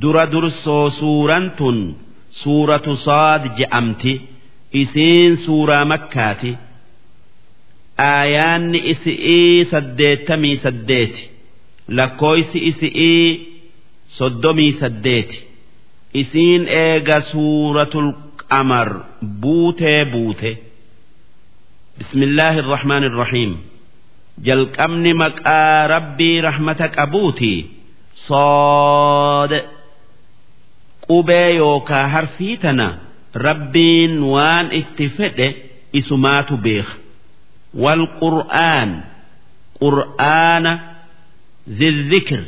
dura dursoo suuraan tun suuratu saad je'amti. Isiin suuraa makkaati. Aayaanni isi'ii saddeettamii saddeeti. Lakkooysi isi'ii soddomii saddeeti. Isiin eega suuratul qamar buutee buute. Bismillaahi irrahmaan irrahiim jalqabni maqaa rabbii rahmata qabuuti sood qubee yookaa harfii tana rabbiin waan itti fedhe isumaatu beeka. Wal qur'aan qur'aana zizzikir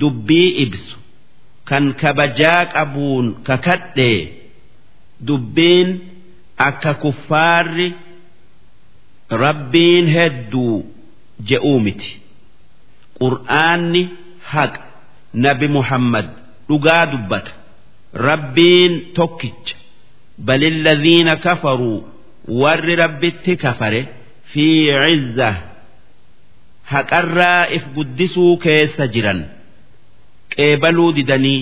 dubbii ibsu kan kabajaa qabuun kakadhee dubbiin akka kuffaarri rabbiin hedduu je'uu miti. Qur'aanni haqa nabi muhammad dhugaa dubbata rabbiin tokkicha. Balilladhiina kafaruu. Warri rabbitti kafare fi cizza haqarraa if guddisuu keessa jiran. Qeebaluu didanii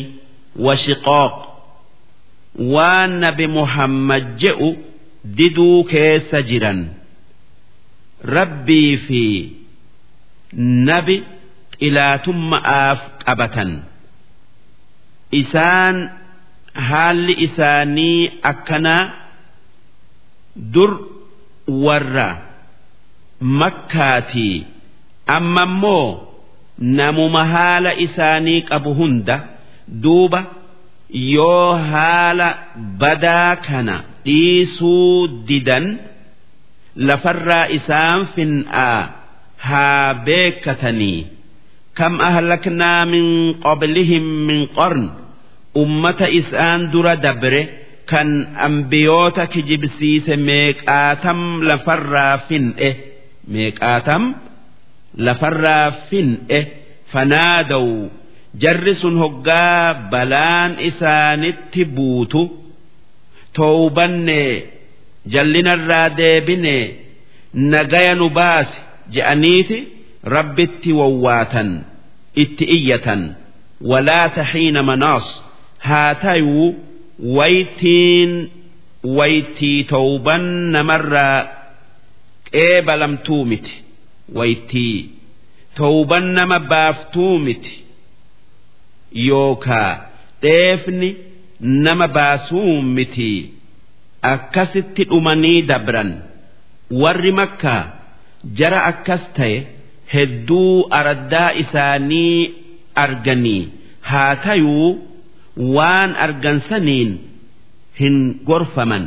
washiqooq waan nabi muhammad je'u diduu keessa jiran. Rabbii fi nabi xilaatummaa'aaf qabatan. Isaan haalli isaanii akkanaa dur warra makkaatii amma immoo namuma haala isaanii qabu hunda duuba yoo haala badaa kana dhiisuu didan lafarraa isaan fin'aa haa beekatanii kam ahlaknaa min qablihim min qarn ummata isaan dura dabre kan ambiyoota kijibsiise meeqaatam lafarraa fin'e meeqaatam lafarraa fin'e fanaadaw jarri sun hoggaa balaan isaanitti buutu towbanne jallinarraa deebine nagaya nu baase je'aniiti rabbitti wawwaatan itti iyyatan walaa taxiina manaas haa tayuu waytiin waytii towban namarraa qeebalamtuu miti waytii towban nama baaftuu miti yookaa dheefni nama baasuu miti akkasitti dhumanii dabran. Warri makkaa jara akkas ta'e hedduu araddaa isaanii arganii haa tayuu waan argansaniin hin gorfaman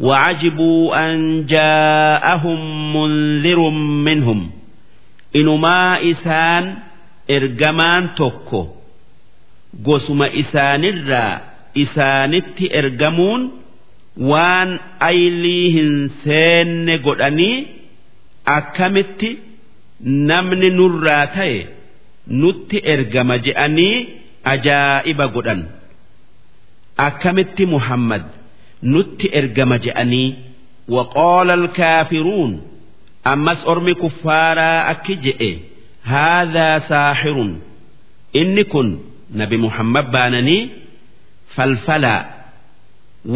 وعجبوا أن جاءهم منذر منهم إنما إسان إرجمان توكو قسم إسان الرا إسانت إرجمون وان أيليهن سين قدني أكمت namni nurraa ta'e nutti ergama je'anii ajaa'iba godhan akkamitti muhammad nutti ergama je'anii waqoola alkaafiruun ammas ormi kuffaaraa akki je'e haadhaa saaxirun inni kun nabi muhammad baananii falfalaa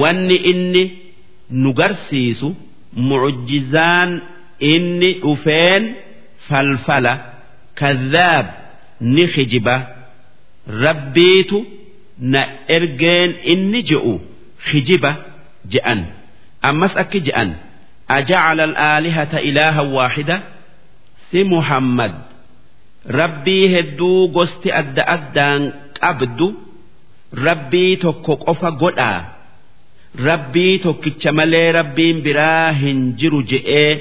wanni inni nu garsiisu mucjizaan inni dhufeen. Falfala kadhaab ni kijiba rabbiitu na ergeen inni je'u kijiba je'an ammas akki je'an ajacala alaalihata ilaahan waaxida si muhammad rabbii hedduu gosti adda addaan qabdu rabbii tokko qofa godhaa rabbii tokkicha malee rabbiin biraa hin jiru je'ee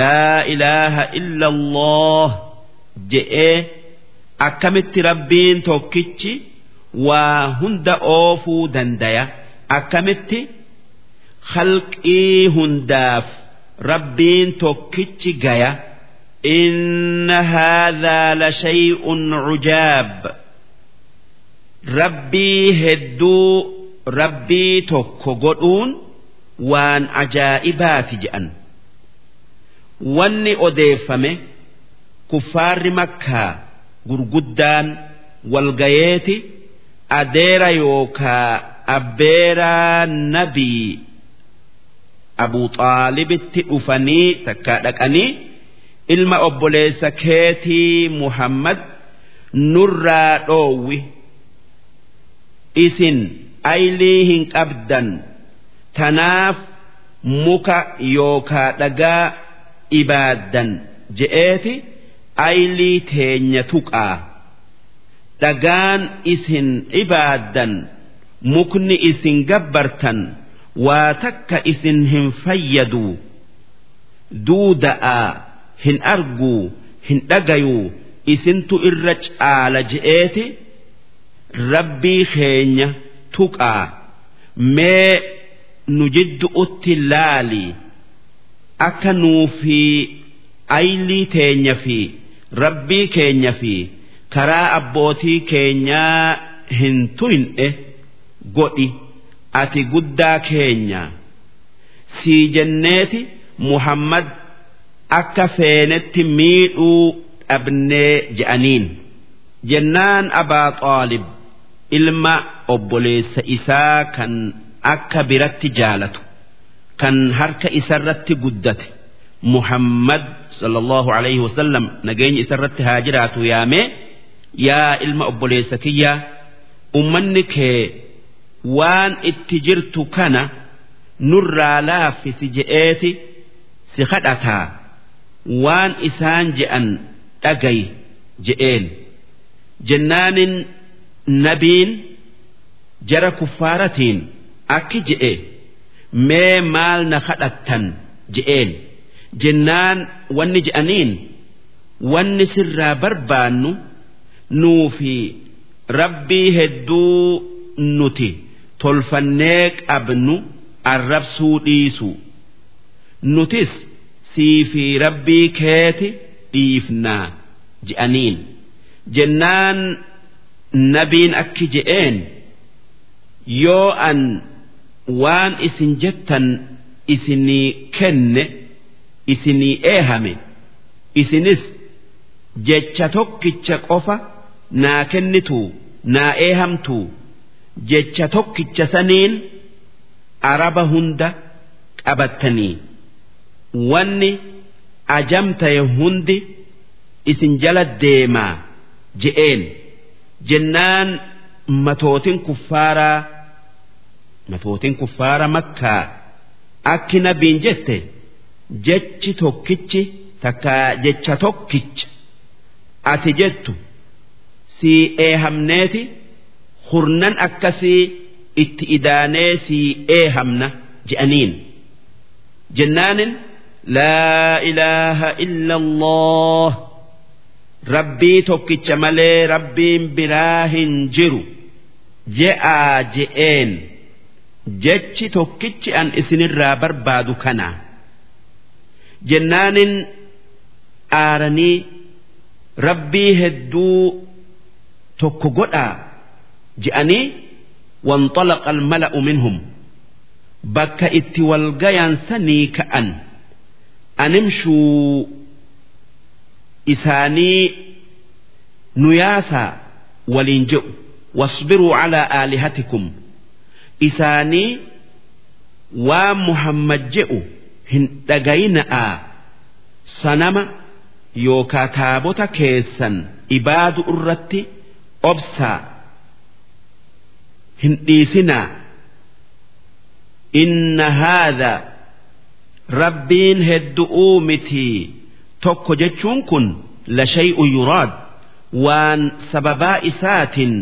laa ilaaha illa allah je'ee akkamitti rabbiin tokkichi waa hunda oofuu dandaya akkamitti khalqii hundaaf rabbiin tokkichi gaya inna haadhaa lashay'un cujaab rabbii hedduu rabbii tokko godhuun waan ajaa'ibaati je'an wanni odeeffame kuffaarri makkaa gurguddaan walgayeeti adeera yookaa abbeeraa nabii abuu xaalibitti dhufanii takkaa dhaqanii ilma obboleessa keetii muhammad nurraa dhoowwi. Isin aylii hin qabdan. Tanaaf muka yookaa dhagaa ibaaddan je'eeti aylii teenya tuqaa. Dhagaan isin ibaaddan mukni isin gabbartan waa takka isin hin fayyadu. Duuda'aa hin arguu hin dhagayuu isintu irra caala je'eeti rabbii keenya tuqaa. Mee nu jiddu'utti laali akka nuu fi aylii teenya fi rabbii keenya fi karaa abbootii keenyaa hin tuyne godhi ati guddaa keenya. Sii jenneeti muhammad akka feenetti miidhuu dhabnee je'aniin. Jennaan abaa xaalib ilma obboleessa isaa kan akka biratti jaalatu kan harka isarratti guddate. Muhammad sallallahu alaihi wasallam nageenya isarratti haa jiraatu yaamee yaa ilma obboleessa kiyyaa ummanni kee waan itti jirtu kana nurraa laaffisi je'eeti si kadhataa. Waan isaan je'an dhagayi je'een. Jennaanin nabiin jara kuffaaratiin akki je'e mee maal na kadhattan je'een. Jennaan wanni je'aniin wanni sirraa barbaannu nuufi rabbii hedduu nuti tolfannee qabnu arrabsuu dhiisu. Nutis sii fi rabbii keeti dhiifnaa je'aniin. Jennaan nabiin akki je'een yoo an waan isin jettan isinii kenne isinii eehame isinis jecha tokkicha qofa naa kennitu naa eehamtu jecha tokkicha saniin araba hunda qabattanii wanni ajamtaye hundi isin jala deemaa je'een. Jennaan matootin kuffaaraa matootin kuffaara makkaa. Akki nabiin jette jechi tokkichi takka jecha tokkicha. Ati jettu sii eehamneeti hurnan akkasii itti idaanee sii eehamna je'aniin. Jennaanin laa ilaaha illa allah rabbii tokkicha malee rabbiin biraa hin jiru je'aa je'een jechi tokkichi an isinirraa barbaadu kana. Jennaanin aaranii rabbii hedduu tokko godhaa? je'anii wanxalaqa almala'u minhum. Bakka itti walgayan sanii ka'an. Animshuu isaanii nu yaasaa waliin jedhu wasbiruu calaa aalihatikum isaanii waan muhammad jedhu hin dhagayina'aa sanama yookaa taabota keessan ibaadu irratti obsaa hin dhiisinaa. Inna haadha rabbiin heddu'uu mitii tokko jechuun kun la shay'u yuraad. Waan sababaa isaatiin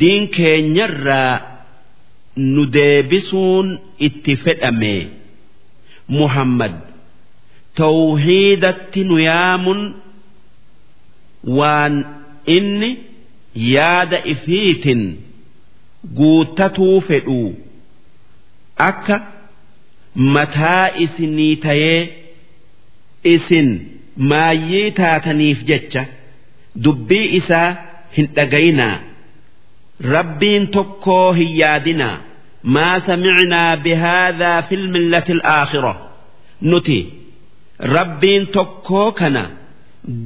diin keenyarraa nu deebisuun itti fedhame. Muhammad tawhiidatti nu yaamun. Waan inni yaada ifiitin guuttatuu fedhuu akka mataa isinii tayee isin maayyii taataniif jecha dubbii isaa hin dhagayinaa rabbiin tokkoo hin yaadinaa maa samicnaa bihaadaa fi lmillati alaakhira nuti rabbiin tokkoo kana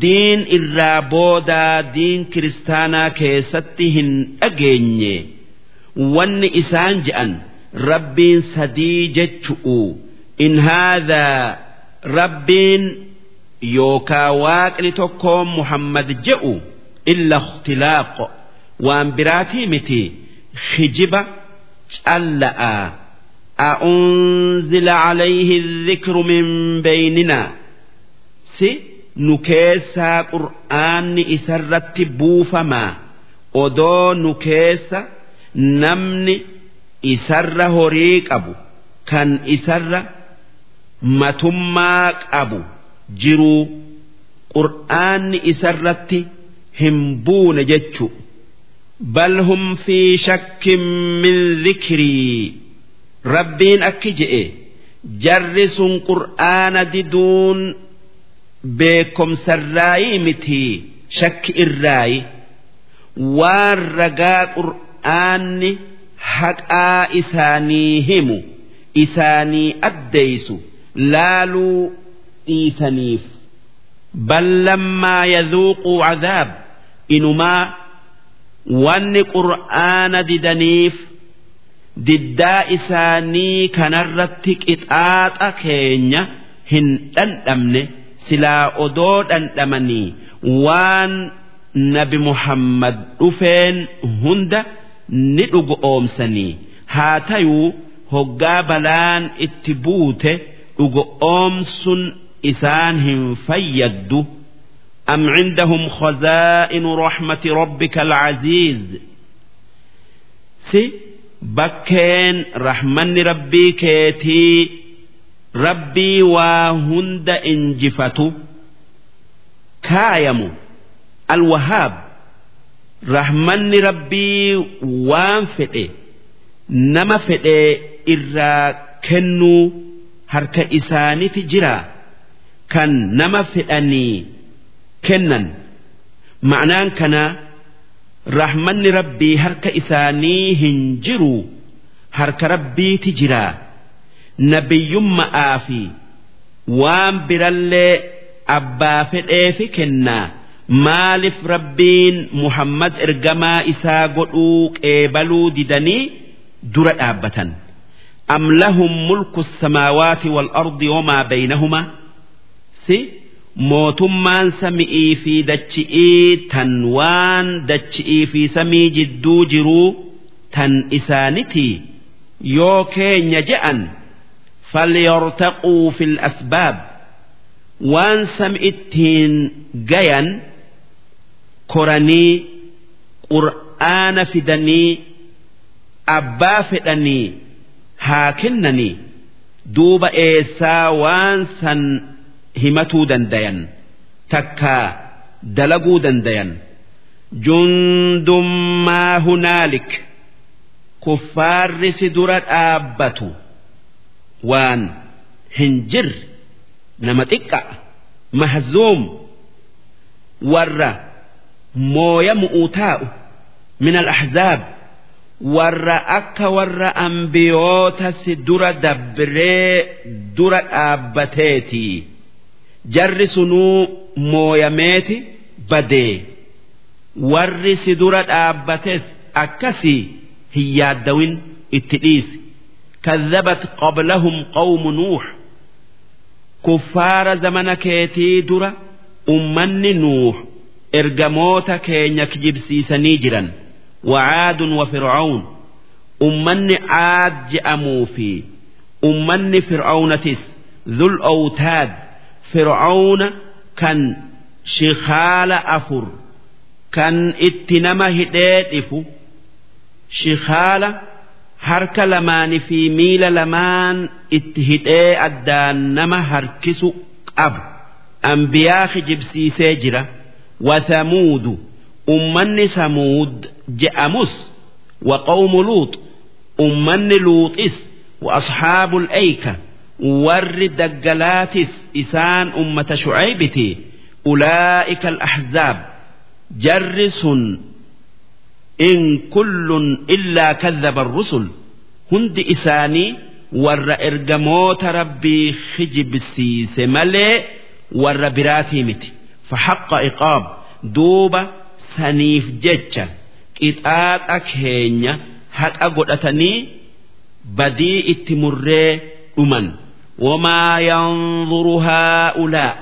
diin irraa boodaa diin kiristaanaa keessatti hin dhageenye. Wanni isaan je'an rabbiin sadii jechu'u. In haadhaa rabbiin yookaa waaqni tokko muhammad je'u illa ikhtilaaq waan biraatii miti hijiba calla'a أأنزل عليه الذكر من بيننا سي نكيسا قرآن إسرت بوفما أدو نكيسا نمني إسر هريك أبو كان إسر متماك أبو جرو قرآن إسرت همبون جتشو بل هم في شك من ذكري rabbiin akki je'e jarri sun qur'aana diduun beekomsarraayii miti shakki irraayi waan ragaa qur'aanni haqaa isaanii himu isaanii addeeysu laaluu dhiisaniif bal lammaa yaduuquu cadaab inumaa wanni qur'aana didaniif diddaa isaanii kanarratti qixaaxa keenya hin dhandhamne silaa odoo dhandhamanii waan nabi muhammad dhufeen hunda ni dhugoomsanii haa tayuu hoggaa balaan itti buute dhugoomsun isaan hin fayyaddu أم عندهم خزائن رحمة ربك العزيز سي bakkeen rahmanni rabbii keetii rabbii waa hunda injifatu kaayamu alwahaab rahmanni rabbii waan fedhe nama fedhe irraa kennuu harka isaaniti jira kan nama fedhanii kennan. Ma'anaan kanaa rahmanni rabbii harka isaanii hin jiru harka rabbiiti jira. Nabiyyumma'aa fi waan birallee abbaa fedheefi kennaa maaliif rabbiin muhammad ergamaa isaa godhuu qeebaluu didanii dura dhaabbatan? Am lahum mulku samaawaati wal ardi wamaa baynahumaa si mootummaan sami'ii fi dachi'ii tan waan dachi'ii fi samii jidduu jiruu tan isaaniti yoo keenya je'an falyartaquu fil asbaab. Waan sam'ittiin gayan koranii qur'aana fidanii abbaa fedhanii haa kennanii. Duuba eessaa waan san himatuu dandayan takka dalaguu dandayan. Jundummaa hunaalik kuffaarri si dura dhaabbatu. Waan hin jirre nama xiqqa mahzuum. Warra mooyamu'uu taa'u min al-ahzaab warra akka warra ambiyoota si dura dabree dura dhaabbateetii jarri sunuu mooyameeti badee warri si dura dhaabbates akkasii hin yaaddawin itti dhiisi كذبت قبلهم قوم نوح كفار زمن كيتي درة أمن نوح إرجموت كينيك جبسيسني جرا وعاد وفرعون أمن عاد جأموا في أمن فرعون تس ذو الأوتاد fir'aawna kan shikaala afur kan itti nama hidhee dhifu. Shikaala harka lamaanii fi miila lamaan itti hidhee addaan nama harkisu qabu ambiyaa kijibsiisee jira. Wasamuudu ummanni samuud je'amus. Waqawmu luuxu ummanni luuxis wa ashaabul eeyka warri daggalaatis isaan ummata shu'aybiti ulaa'ika al-ahzaab. Jarri sun in kullun illaa kadhaba rusul hundi isaanii warra ergamoota rabbii hijibsiise malee warra biraatii miti. Fahaqqa iqaab duuba saniif jecha qixaaxa keenya haqa godhatanii badii itti murree dhuman. Wamaa yanzuru haa'ulaa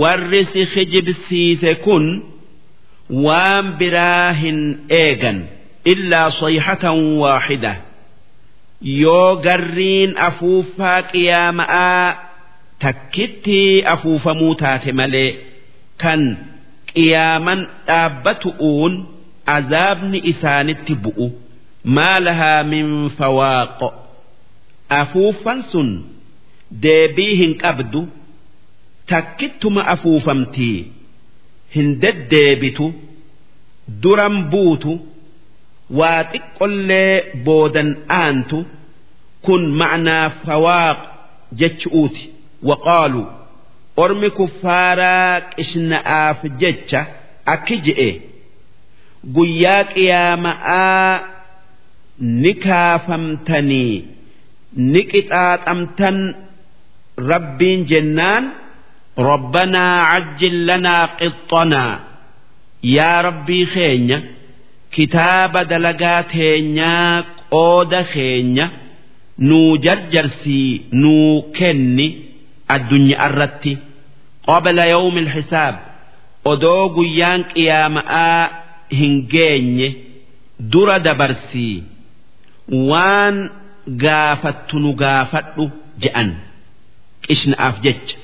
warri si kijibsiise kun waan biraa hin eegan illaa sayhatan waaxida yoo garriin afuuffaa qiyaama'aa takkitti afuufamuu taate malee kan qiyaaman dhaabbatu'uun azaabni isaanitti bu'u maa lahaa min fawaaq afuuffan sun deebii hin qabdu takkittuma afuufamtii hin deddeebitu duran buutu waa xiqqollee boodan aantu kun ma'naa fawaaq jechuuti waqaalu ormi kuffaaraa qishna'aaf jecha akki je'e guyyaa qiyaama'aa ni kaafamtanii ni qixaaxamtan rabbiin jennaan rabbanaa cajjil lanaa qixxanaa yaa rabbii keenya kitaaba dalagaa teenyaa qooda keenya nuu jarjarsii nuu kenni addunyaa irratti qabla yawmi alxisaab odoo guyyaan qiyaama'aa hin geenye dura dabarsii waan gaafattu nu gaafadhu je'an qishnaaf jecha.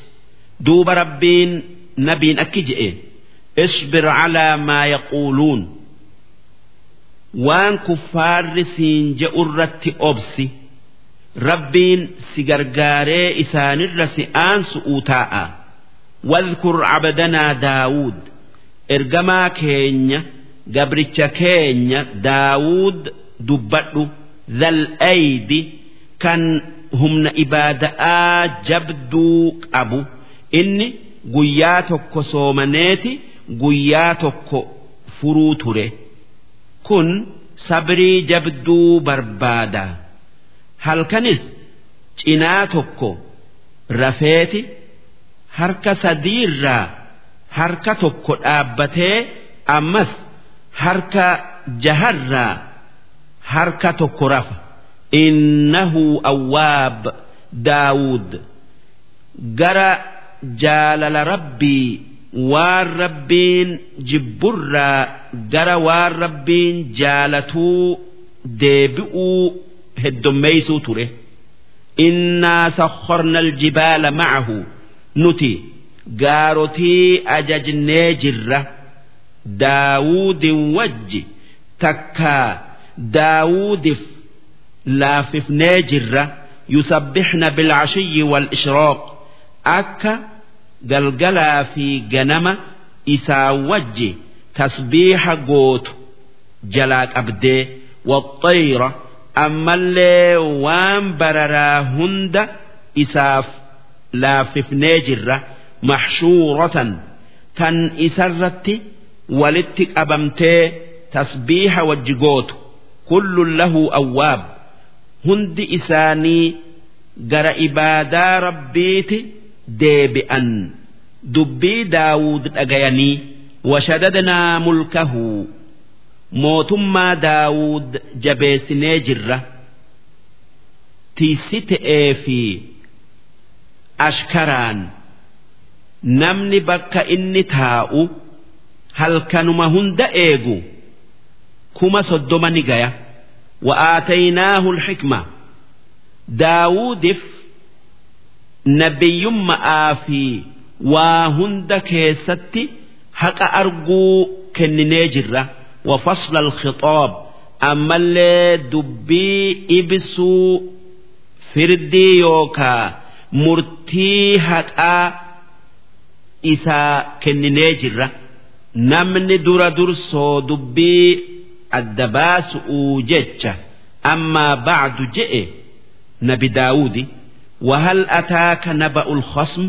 Duuba rabbiin nabiin akki je'e. Isbir calaa maa yaquuluun. Waan kuffaarri siin je'u irratti obsi rabbiin si gargaaree isaanirra si aansu'uu taa'a. Wadkur cabadanaa daawuud. Ergamaa keenya gabricha keenya daawuud dubbadhu. Dal aydi kan humna ibaada'aa jabduu qabu. Inni guyyaa tokko soomaneeti guyyaa tokko furuu ture. Kun sabrii jabduu barbaada. Halkanis cinaa tokko rafeeti harka sadiirraa harka tokko dhaabbatee ammas harka jaharraa harka tokko rafa innahu awwaab daawud gara jaalala rabbii waan rabbiin jibburraa gara waan rabbiin jaalatuu deebi'uu heddommeeysuu ture innaa sakharna aljibaala ma'ahu nuti gaarotii ajajnee jirra daawudin wajji takkaa daawudif laaffifnee jirra yusabbixna bilcashiyyi wal-ishraaq akka galgalaa fi ganama isaa wajji tasbiixa gootu jalaa qabdee waxxayra ammallee waan bararaa hunda isaaf laaffifnee jirra maxshuuratan. Tan isarratti walitti qabamtee tasbiixa wajji gootu. Kullun lahu awwaab hundi isaanii gara ibaadaa rabbiiti deebi'an. Dubbii daawud dhagayanii washadadnaa mulkahu. Mootummaa daawud jabeessinee jirra. Tiisitee fi ashkaraan namni bakka inni taa'u halkanuma hunda eegu kuma soddoma ni gaya وآتيناه الحكمة daawuudif nabiyyummaa fi waa hunda keessatti haqa arguu kenninee jirra wafasla alkhixaab ammallee dubbii ibsuu firdii yookaa murtii haqaa isaa kenninee jirra namni dura dursoo dubbii adda baasu'uu jecha ammaa bacdu je'e nabi daawudi wahal ataaka naba'ul khasm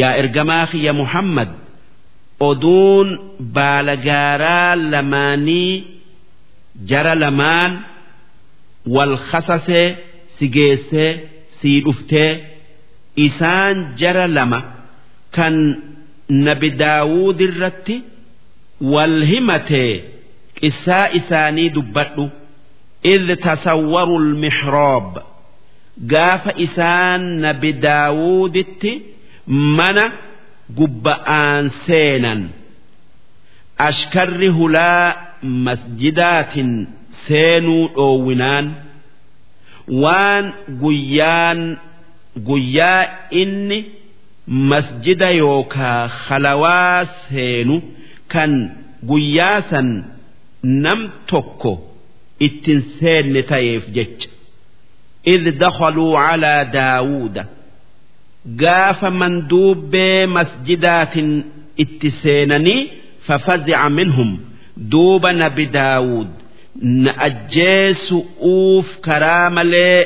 yaa ergamaa kiyya muhammad oduun baalagaaraa lamaanii jara lamaan wal khasasee si geessee sii dhuftee isaan jara lama kan nabi daawud irratti wal himatee qissaa isaanii dubbadhu. Idh tasawwaru lmixroob gaafa isaan nabi daawuditti mana gubba'aan seenan. Ashkarri hulaa masjidaatin seenuu dhoowwinaan. Waan guyyaan guyyaa inni masjida yookaa khalawaa seenu kan guyyaa san nam tokko ittin seenne ta'eef jecha. Idh dakhaluu calaa daawuuda gaafa manduubbee masjidaatin itti seenanii fafazica minhum. Duuba nabi daawud na ajjeesu uuf karaa malee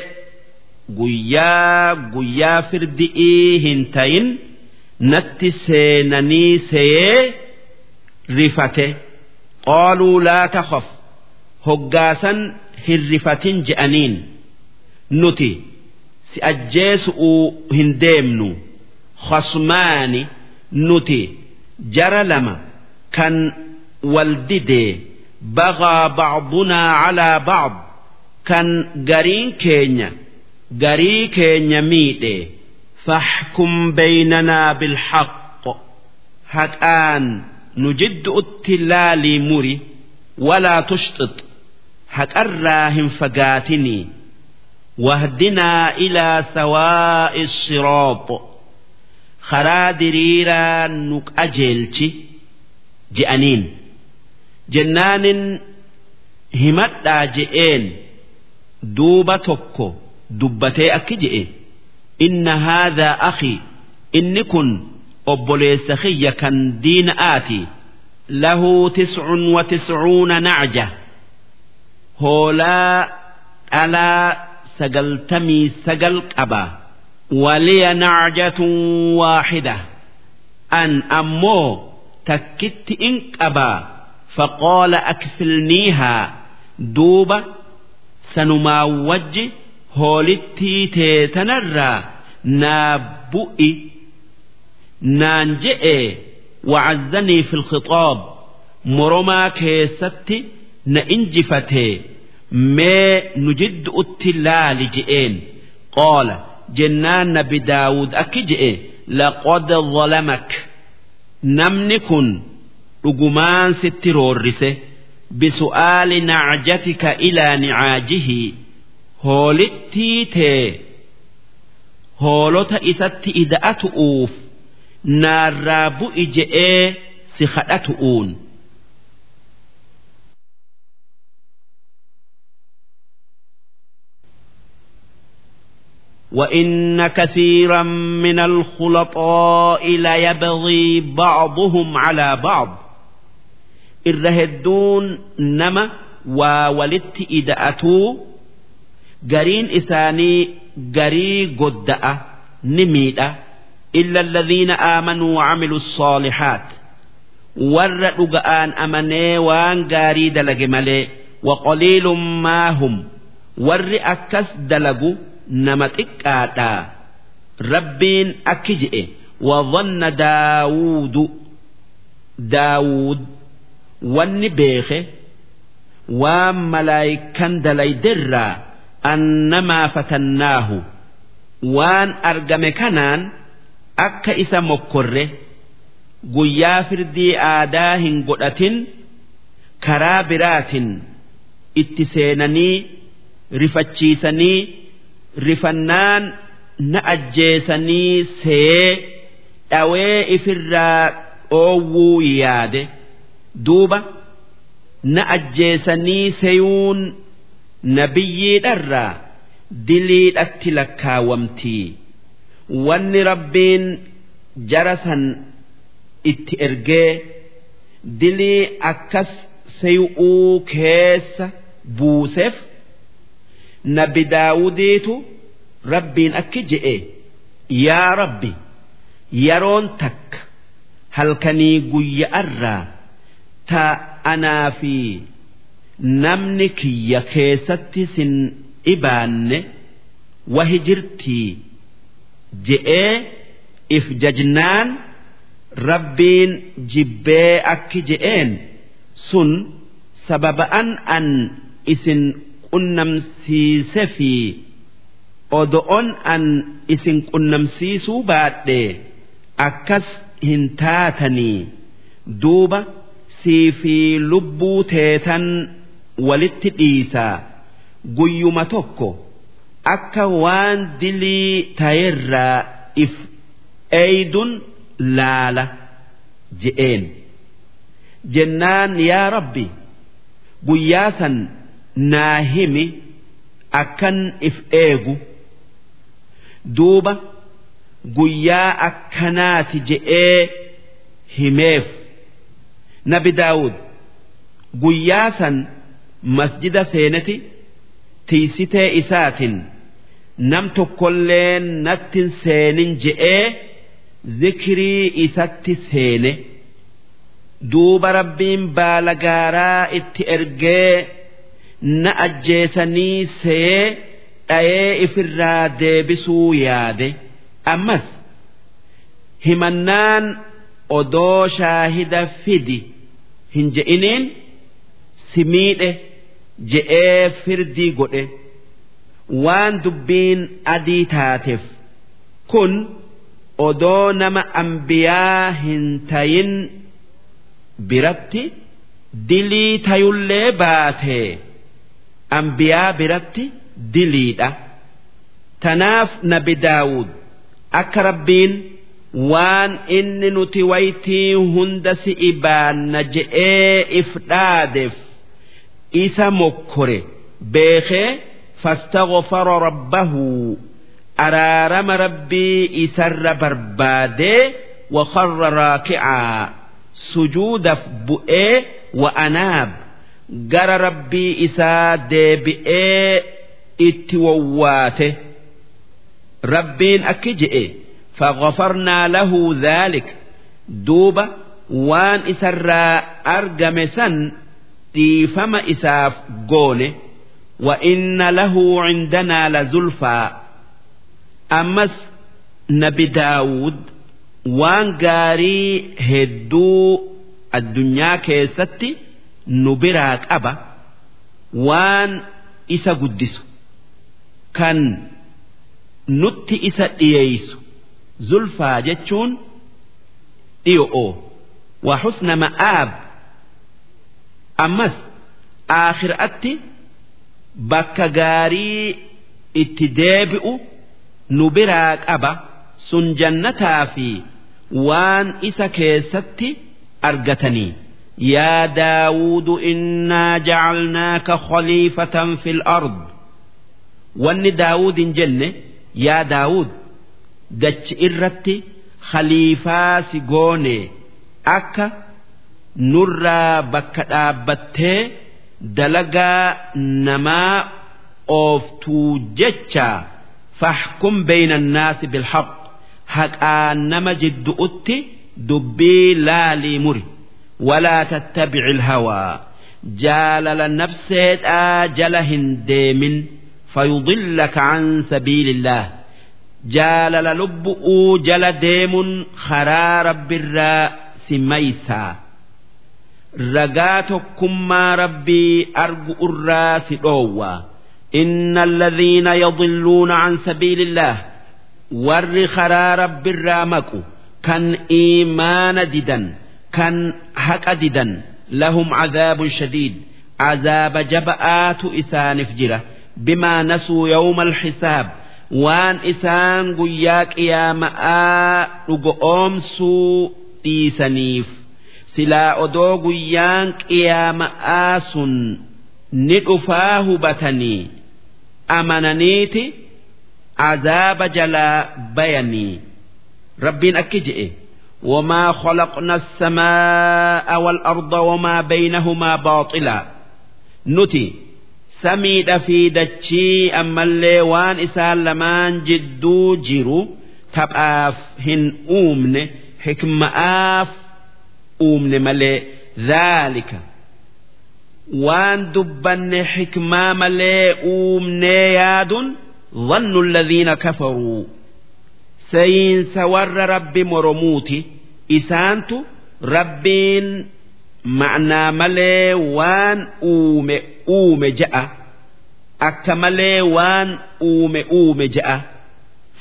guyyaa guyyaa firdi'ii hin tayin natti seenanii seyee rifate. Qaaluu laa takhaf hoggaasan hin rifatin je'aniin. Nuti si ajjeesu'uu hin deemnu. Khasmaani nuti jara lama kan wal didee bagaa bacdunaa calaa bacd kan gariin keenya garii keenya miidhe. Faxkum baynanaa bilxaq haqaan nu jiddu'utti laalii muri walaa tushxix haqarraa hin fagaatinii wahdinaa ilaa sawaa'i siroox karaa diriiraa nu qajeelchi je'aniin jennaanin himadhaa je'een duuba tokko dubbatee akki je'e inna haadhaa akhi inni kun obboleessa kiyya kan diina aati. Lahu tiscun wa tiscuuna nacja hoolaa dhalaa sagaltamii sagal qaba. Waliya nacjatun waaxida an ammoo takkitti in qabaa faqaala akfilniihaa duuba sanumaa wajji hoolittii teetanarraa naa bu'i naan je'e wacazzanii fi lkhixaab moromaa keessatti na injifatee mee nu jiddu'utti laali je'een. Qaala jennaan nabi daawud akki je'e laqad zalamak. Namni kun dhugumaan sitti roorrise bisu'aali nacjatika ilaa nicaajihii hoolittii tee hoolota isatti ida'atu'uuf naarraa bu'i je'ee si kadhatu'uun. وإن كثيرا من الخلطاء ليبغي بعضهم على بعض الرهدون نما وولدت إدأتو gariin isaanii garii godda'a ni miidha illa alladhiina aamanuu wacamilu الصالحات warra dhuga'aan amanee waan gaarii dalage malee waqaliilun maahum warri akkas dalagu nama xiqqaadha rabbiin akki je'e وظن داود داود wanni beeke waan malaayikan dalayderraa annamaa fatannaahu waan argame kanaan akka isa mokkorre guyyaa firdii aadaa hin godhatin karaa biraatin itti seenanii rifachiisanii rifannaan na ajjeesanii see dhawee ifirraa dhoowwuu yaade duuba na ajjeesanii seeyuun nabiyyiidharraa diliidhatti lakkaawamtii wanni rabbiin jara san itti ergee dilii akkas seey'uu keessa buuseef nabi daawudiitu rabbiin akki je'e yaa rabbi yeroon takka halkanii guyya'arraa ta anaa fi namni kiyya keessatti sin dhibaanne wahi jirtii je'ee if jajnaan rabbiin jibbee akki je'een sun sababa'an an isin qunnamsiise fi odo'on an isin qunnamsiisuu baadhe. Akkas hin taatanii duuba sii fi lubbuu teetan walitti dhiisaa guyyuma tokko akka waan dilii ta'erraa if eeydun laala je'een. Jennaan yaa rabbi guyyaa san naa himi akkan if eegu. Duuba guyyaa akkanaati je'ee himeef. Nabi daawud guyyaa san masjida seeneti tiisitee isaatin nam tokkollee nattin seenin je'ee zikrii isatti seene. Duuba rabbiin baala gaaraa itti ergee na ajjeesanii see dhayee ifirraa deebisuu yaade. Ammas himannaan odoo shaahida fidi hin je'iniin si miidhe je'ee firdii godhe waan dubbiin adii taateef kun odoo nama ambiyaa hin tayin biratti dilii tayullee baatee ambiyaa biratti diliidha. Tanaaf nabi daawud akka rabbiin waan inni nuti waytii hunda si ibaanna je'ee if dhaadeef isa mokkore beekee fastaghfara rabbahu araarama rabbii isarra barbaadee waqarra raaki'aa sujuudaf bu'ee wa'anaab gara rabbii isaa deebi'ee itti wawwaate rabbiin akki je'e faqafarnaa lahu dhaalik duuba waan isarraa argame san dhiifama isaaf goone. وإن له عندنا لزلفى أمس نبي داود waan gaarii hedduu addunyaa keessatti nu biraa qaba waan isa guddisu kan nutti isa dhiyeeysu zulfaa jechuun dhiyo'oo wa husna ma'aab ammas aakhiraatti bakka gaarii itti deebi'u nu biraa qaba sun jannataa fi waan isa keessatti argatanii. Daawudu innaa jacalnaaka khaliifatan fil ard. Wanni daawudin jenne yaa daawud dachi irratti khaliifaa si goone akka nurraa bakka dhaabbattee dalagaa namaa ooftuu jecha fahkum bayna annaasi bilhaq. Haqaan nama jiddu'utti dubbii laalii muri. Walaa tattabici ilhawaa jaalala nafseedhaa jala hin deemin. Fayudillaka can sabiilillaah jaalala lubbu'uu jala deemun karaa rabbirraa si maysaa ragaa tokkummaa rabbii argu irraa si dhoowwaa إن الذين يضلون عن سبيل الله warri karaa rabbirraa maqu kan iimaana didan kan haqa didan lahum cadaabun shadiid عذاب جبآت إسانف جرة بما نسوا يوم الحساب وان إسان قياك يا ماء رقوم سو إيسانيف سلا أدو قيانك يا ماء سن ندفاه بتني أمننيتي عذاب جلا بيني ربين أكجئ وما خلقنا السماء والأرض وما بينهما باطلا نتي سميد في دتشي أما اللي وان إسال لمان جدو جيرو تبقاف هن أومن حكم آف أومن ملي ذلك وان دبن حكما ملي أومن يادن ظن الذين كفروا سين سور رب مرموتي isaantu rabbiin ma'naa malee waan uume uume ja'a akka malee waan uume uume ja'a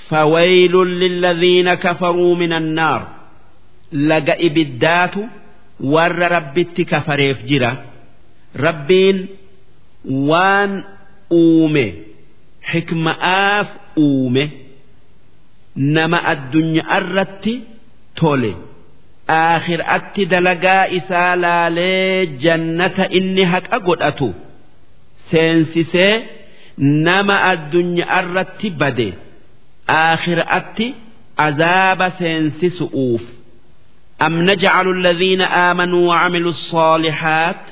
فويل للذين كفروا من النار laga ibiddaatu warra rabbitti kafareef jira. Rabbiin waan uume xikma'aaf uume nama addunyaa irratti tole. Aakhiraatti dalagaa isaa laalee jannata inni haqa godhatu. Seensisee nama addunyaa irratti bade. Aakhiraatti azaaba seensisu'uuf. أم نجعل الذين آمنوا وعملوا الصالحات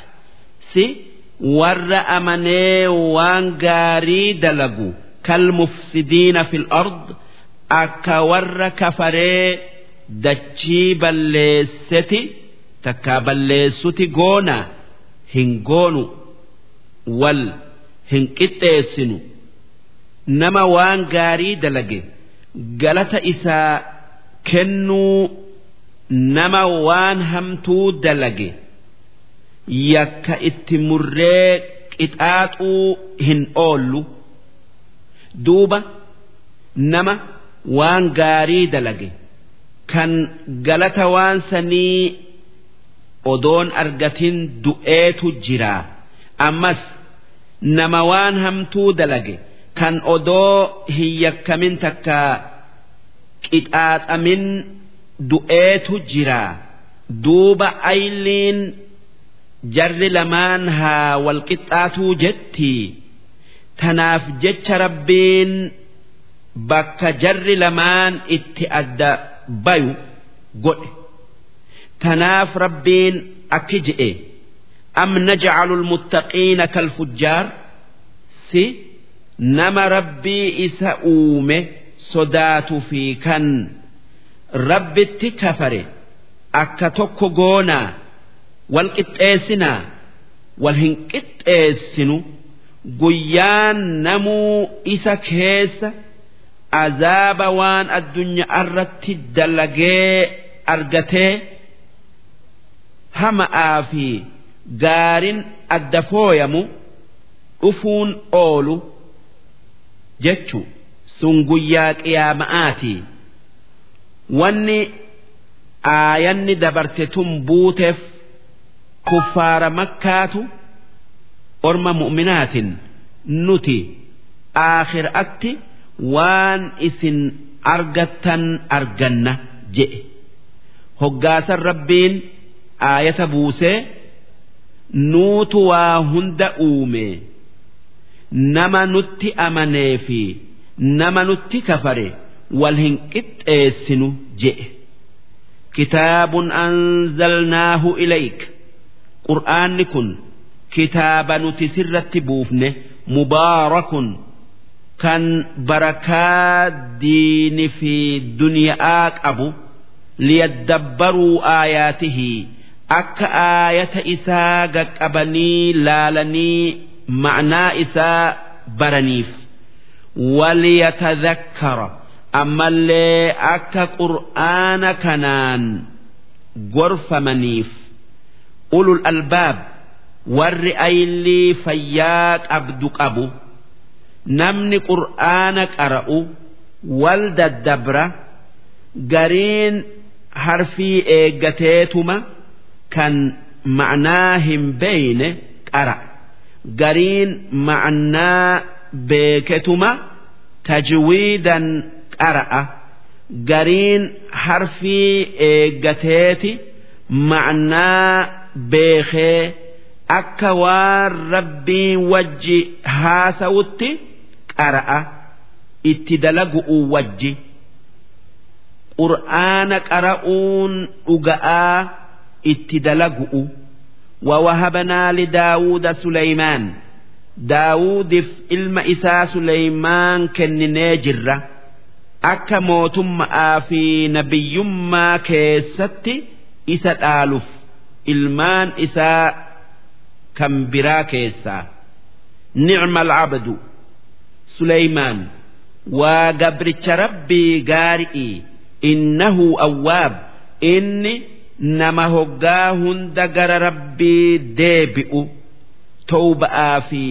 سي ور أمني وان قاري دلقوا كالمفسدين في الأرض أكا ور كفري دتشي بلستي تكا بلستي قونا هنقونوا وال هنكتسنوا nama waan gaarii dalage galata isaa kennuu nama waan hamtuu dalage. Yakka itti murree qixaaxuu hin oollu. Duuba nama waan gaarii dalage. Kan galata waan sanii odoon argatin du'eetu jiraa ammas nama waan hamtuu dalage. kan odoo hin yakkamin takka qixaaxamin du'eetu jira. Duuba ayliin jarri lamaan haa wal qixxaatuu jetti. Tanaaf jecha rabbiin bakka jarri lamaan itti adda bayu godhe. Tanaaf rabbiin akki je'e. Am najcalu lmuttaqiina kalfujjaar? Si nama rabbii isa uume sodaatu fi kan rabbitti kafare akka tokko goonaa wal qixxeessinaa wal hin qixxeessinu guyyaan namuu isa keessa azaaba waan addunyaa irratti dalagee argatee hama'aa fi gaarin adda fooyamu dhufuun oolu. jechu sun guyyaa qiyaama'aati wanni aayanni dabarte tun buuteef kuffaara makkaatu orma mu'minaatin nuti aakhiraatti waan isin argattan arganna jedhe hoggaasan rabbiin aayata buusee nuutu waa hunda uume. nama nutti amanee fi nama nutti kafare wal hin qixxeessinu je'e. Kitaabun anzalnaahu ilayk. Qur'aanni kun kitaaba nuti sirratti buufne mubaarakun kan barakaa diini fi duniyaa qabu liyaddabbaruu aayaatihii akka aayata isaa qaqqabanii laalanii ma'naa isaa baraniif. Waliyatadhakkara ammallee akka qur'aana kanaan gorfamaniif ulul albaab warri aylii fayyaa qabdu qabu namni qur'aana qara'u wal daddabra gariin harfii eeggateetuma kan ma'naa hin beeyne qara'a gariin ma'naa beeketuma tajwiidan qara'a gariin harfii eeggateeti ma'naa beekee akka waan rabbiin wajji haasawutti qara'a itti dalagu'u wajji qur'aana qara'uun dhuga'aa itti dalagu'u ووهبنا لداود سليمان داود في علم إساء سليمان كن نجرة akka mootummaa fi nabiyyummaa keessatti isa dhaaluuf ilmaan isaa kan biraa keessaa nicma alcabdu suleymaan waa gabricha rabbii gaari'i innahu awwaab inni nama hoggaa hunda gara rabbii deebi'u. Tawba'aa fi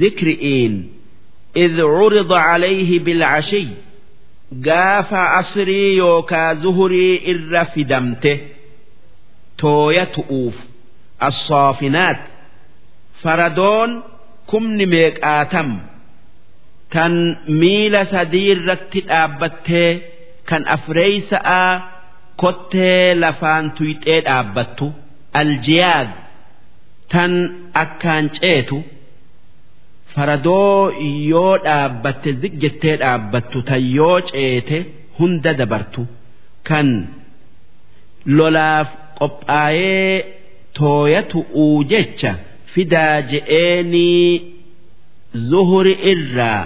zikri'iin idh curida calayhi bilcashiy gaafa asrii yookaa zuhurii irra fidamte tooya tu'uuf assoofinaat faradoon kumni meeqaatam tan miila sadii irratti dhaabbattee kan afreeysa'a kottee lafaan tuyxee dhaabbattu aljiyaad tan akkaan ceetu. Faradoo yoo dhaabbatte zig jettee dhaabbattu tan yoo ceete hunda dabartu kan lolaaf qophaa'ee tooyatu'uu jecha fidaa je'eenii zuhuri irraa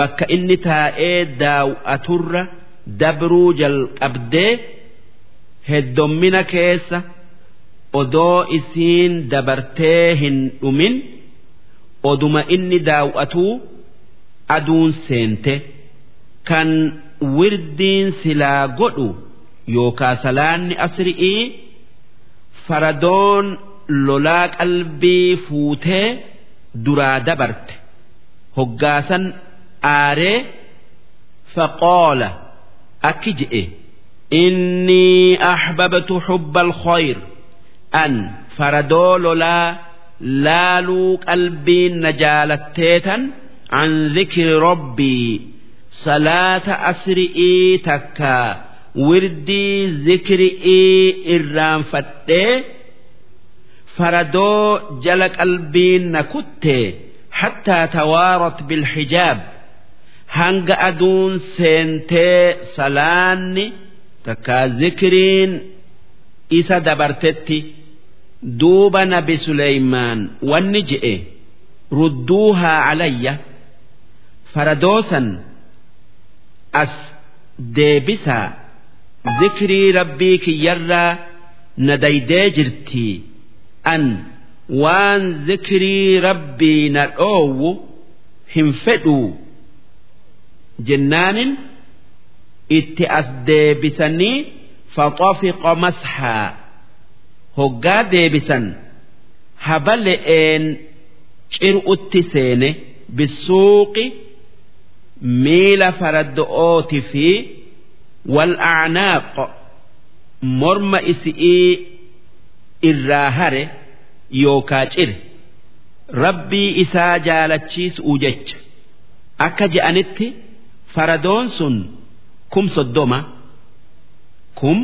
bakka inni taa'ee daaw'aturra dabruu jalqabdee heddommina keessa odoo isiin dabartee hin dhumin. Oduma inni daaw'atuu aduun seente kan wirdiin silaa godhu yookaa salaanni asri'ii faradoon lolaa qalbii fuutee duraa dabarte. Hoggaasan aaree faqoola akki je'e innii ahbabtu xubba alkhayr an faradoo lolaa laaluu qalbiin na jaalatteetan an zikri rabbii salaata asri'ii takka wirdii zikri'ii irraanfadhee faradoo jala qalbiin na kutte hattaa tawaarat bilxijaab hanga aduun seentee salaanni takka zikriin isa dabartetti duuba nabi Suleymaan wanni je'e rudduuhaa calayya faradoosan as deebisaa zikrii rabbii kiyyarraa na daydee jirtii an waan zikrii rabbii na dhoowwu hin fedhuu jennaanin itti as deebisanii faxafiqa masxaa hoggaa deebisan habale'een cir'utti seene bisuuqi miila faraddo'ooti fi wal acnaaq morma isi'ii irraa hare yookaa cire. Rabbii isaa jaalachiisuu jecha. Akka je'anitti faradoon sun kum soddoma kum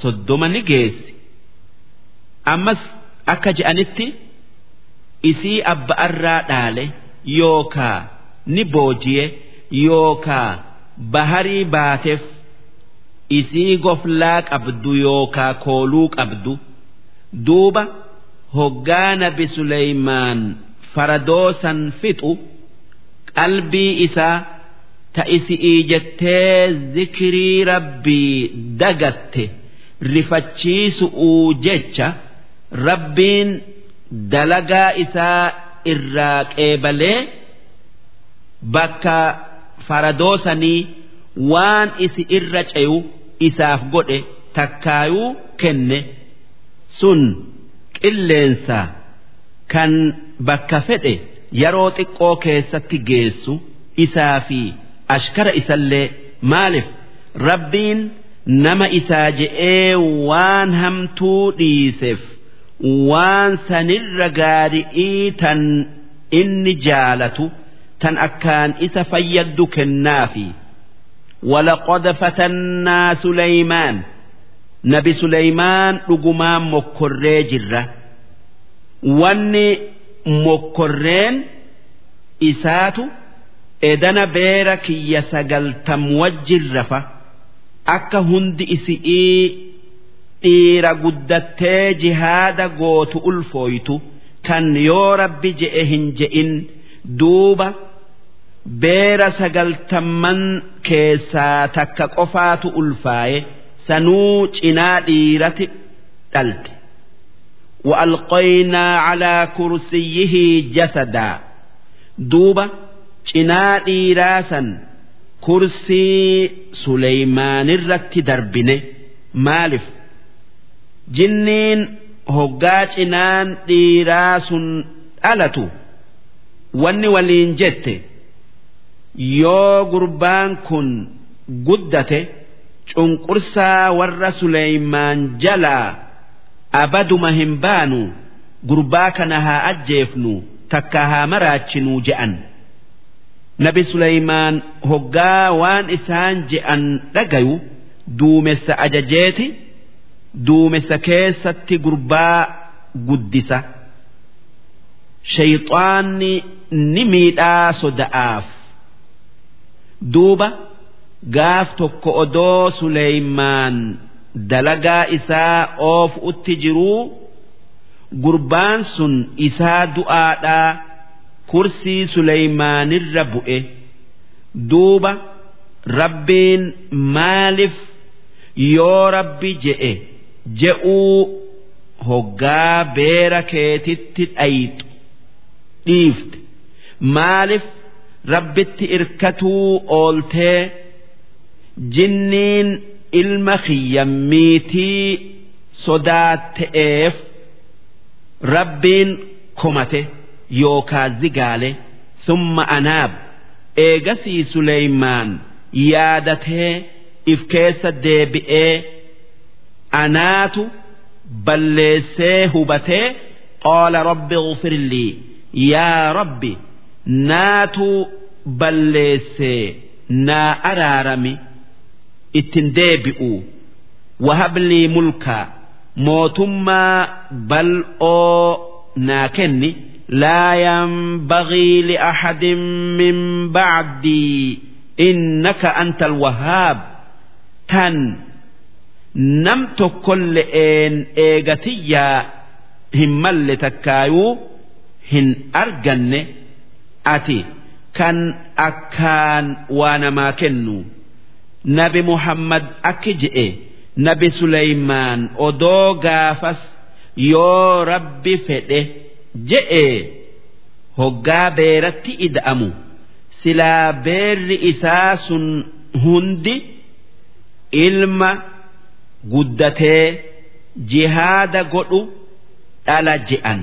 soddoma ni geessi ammas akka je'anitti isii abba'arraa dhaale yookaa ni booji'e yookaa baharii baateef isii goflaa qabdu yookaa kooluu qabdu duuba hoggaa nabi Suleymaan faradoo san fixu qalbii isaa ta isi'ii jettee zikrii rabbii dagatte rifachiisu'uu jecha rabbiin dalagaa isaa irraa qeebalee bakka faradoo sanii waan isi irra ce'u isaaf godhe takkaayuu kenne. Sun qilleensa kan bakka fedhe yeroo xiqqoo keessatti geessu isaa fi ashkara isallee maaliif? Rabbiin nama isaa je'ee waan hamtuu dhiiseef waan sanirra gaari'ii tan inni jaalatu tan akkaan isa fayyaddu kennaafi ولقد فتنا سليمان نبي سليمان رجمان مكري جرة واني مكرين إساتو إدنا بيرك يسقل تموجر رفا akka hundi isi'ii dhiira guddattee jihaada gootu ulfooytu kan yoo rabbi je'e hin je'in duuba beera sagaltamman keessaa takka qofaatu ulfaaye sanuu cinaa dhiirati dhalte وألقينا على كرسيه جسدا دوبا cinaa dhiiraasan kursii Suleymaan irratti darbine maaliif jinniin hoggaa cinaan dhiiraa sun dhalatu wanni waliin jette yoo gurbaan kun guddate cunqursaa warra Suleymaan jalaa abaduma hin baanu gurbaa kana haa ajjeefnu takka haa maraachinuu je'an. Nabi Suleymaan hoggaa waan isaan je'an dhagayu duumessa ajajeeti duumessa keessatti gurbaa guddisa. Shayxaanni ni miidhaa soda'aaf. Duuba gaaf tokko odoo Suleymaan dalagaa isaa oofuutti jiruu gurbaan sun isaa du'aadhaa kursii Suleymaanirra bu'e duuba rabbiin maaliif yoo rabbi je'e je'uu hoggaa beera keetitti dhayxu dhiifte. Maaliif rabbitti irkatuu ooltee jinniin ilma kiyyammiitii sodaatte'eef rabbiin komate yookaa zigaale summa anaab. Eegasii Suleymaan yaadatee if keessa deebi'ee anaatu balleessee hubatee qaala rabbi ufirlii yaa rabbi naatu balleessee naa araarami ittin deebi'u. Wahablii mulkaa mootummaa bal'oo naa kenni. Laa yanbagii liaxadin min bacdii innaka anta alwahaab tan nam tokkolle'een eegatiyyaa hin malle takkaayuu hin arganne ati kan akkaan waa namaa kennu. Nabi muhammad akki je'e. Nabi suleymaan odoo gaafas yoo rabbi fedhe je'e. Hoggaa beeratti ida'amu. Silaa beerri isaa sun hundi ilma guddatee jihaada godhu dhala je'an.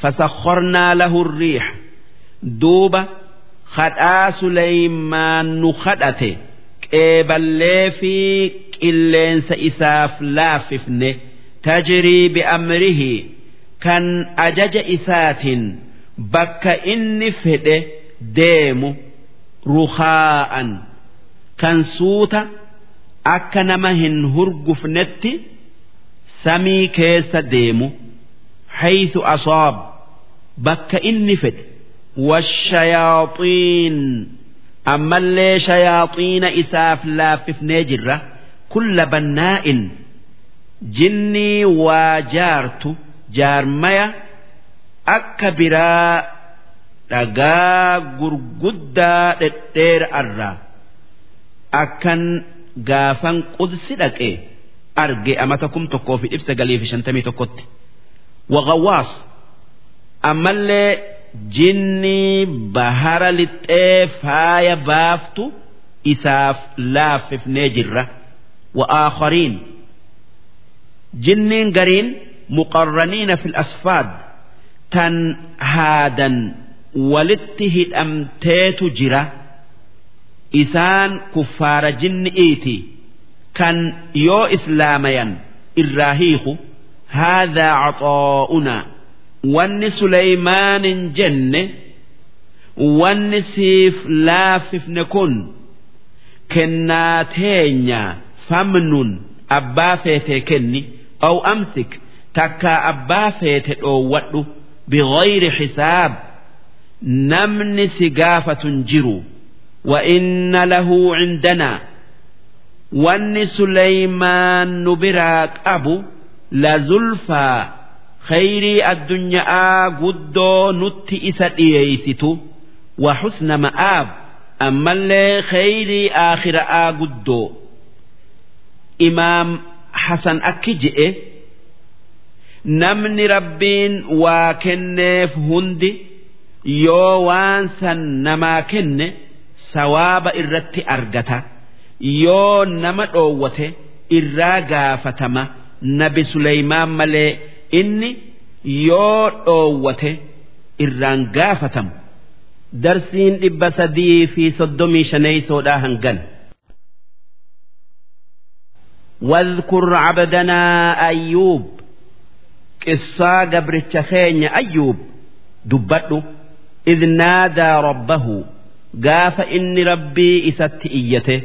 Fasakharnaa lahu riixa duuba kadhaa suleymaan nu kadhate qeeballee fi qilleensa isaaf laaffifne tajrii bi'amrihi kan ajaja isaatiin bakka inni fedhe deemu ruhaa'an kan suuta akka nama hin hurgufnetti samii keessa deemu. Haythu asaab bakka inni fedhe washayaaxiin ammallee shayaaxiina isaaf laaffifnee jirra kulla bannaa'in jinnii waa jaartu jaarmaya akka biraa dhagaa gurguddaa dhedheera arraa akkan gaafan qudsi dhaqe arge amata kum tokkoo fi dhibsa galii fi shantamii tokkotti. Waqawwaas ammallee jinnii bahara lixxee faaya baaftu isaaf laaffifnee jirra. Jinniin gariin muqarraniina fil asfaad tan haadan walitti hidhamteetu jira isaan kuffaara jinni'iiti kan yoo islaamayan irraa hiiku haadhaa caxaa'unaa wanni Suleymaanin jenne wanni siif laaffifne kun kennaa teenya famnun abbaa feetee kenni aw amsik takkaa abbaa feete dhoowwadhu bighayri xisaab namni si gaafatun jiru وإن له عندنا وأن سليمان نبراك أبو لزلفى khayrii addunyaa guddoo nutti isa dhiyeeysitu wa husna ma'aab ammallee khayrii aakhira'aa guddoo imaam hasan akki je'e namni rabbiin waa kenneef hundi yoo waan san namaa kenne sawaaba irratti argata yoo nama dhoowwate irraa gaafatama nabi Suleymaan malee inni yoo dhoowwate irraan gaafatamu. Darsiin dhibba sadii fi soddomii shaneeysoodhaa hangan. واذكر عبدنا أيوب قصة قبرتش خين أيوب دبته إذ نادى ربه gaafa inni rabbii isatti iyyate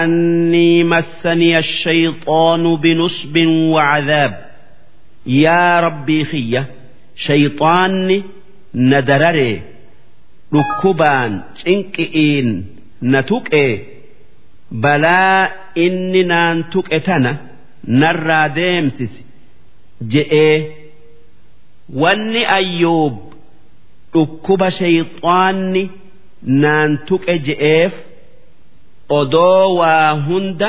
annii massaniya shayxoonu binusbin wacadaab yaa rabbii kiyya shayxaanni na dararee dhukkubaan cinqi'iin na tuqee balaa inni naan tuqe tana narraa deemsisi je'ee wanni ayyuub dhukkuba shayxaanni naan tuqe je'eef odoo waa hunda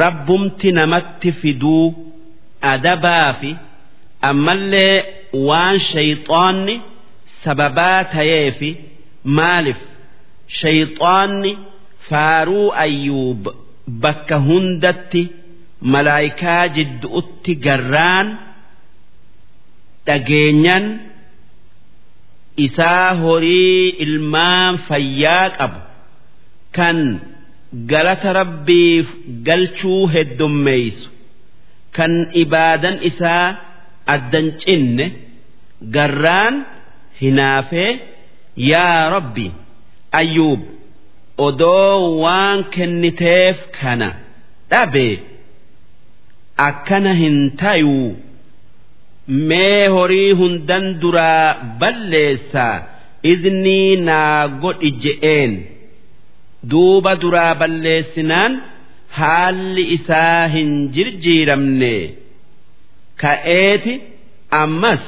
rabbumti namatti fiduu adabaa fi ammallee waan shayxaanni sababaa ta'eefi maaliif shayxaanni faaruu ayyuub bakka hundatti malaayikaa jidduutti garraan dhageenyan isaa horii ilmaan fayyaa qabu. Kan galata rabbiif galchuu heddummeeysu. Kan ibaadan isaa addan cinne garraan hinaafee yaa rabbi ayyuub odoo waan kenniteef kana dhabe akkana hin tayuu mee horii hundan duraa balleessaa iznii naa godhi je'een. Duuba duraa balleessinaan haalli isaa hin jirjiiramne. Ka'eeti ammas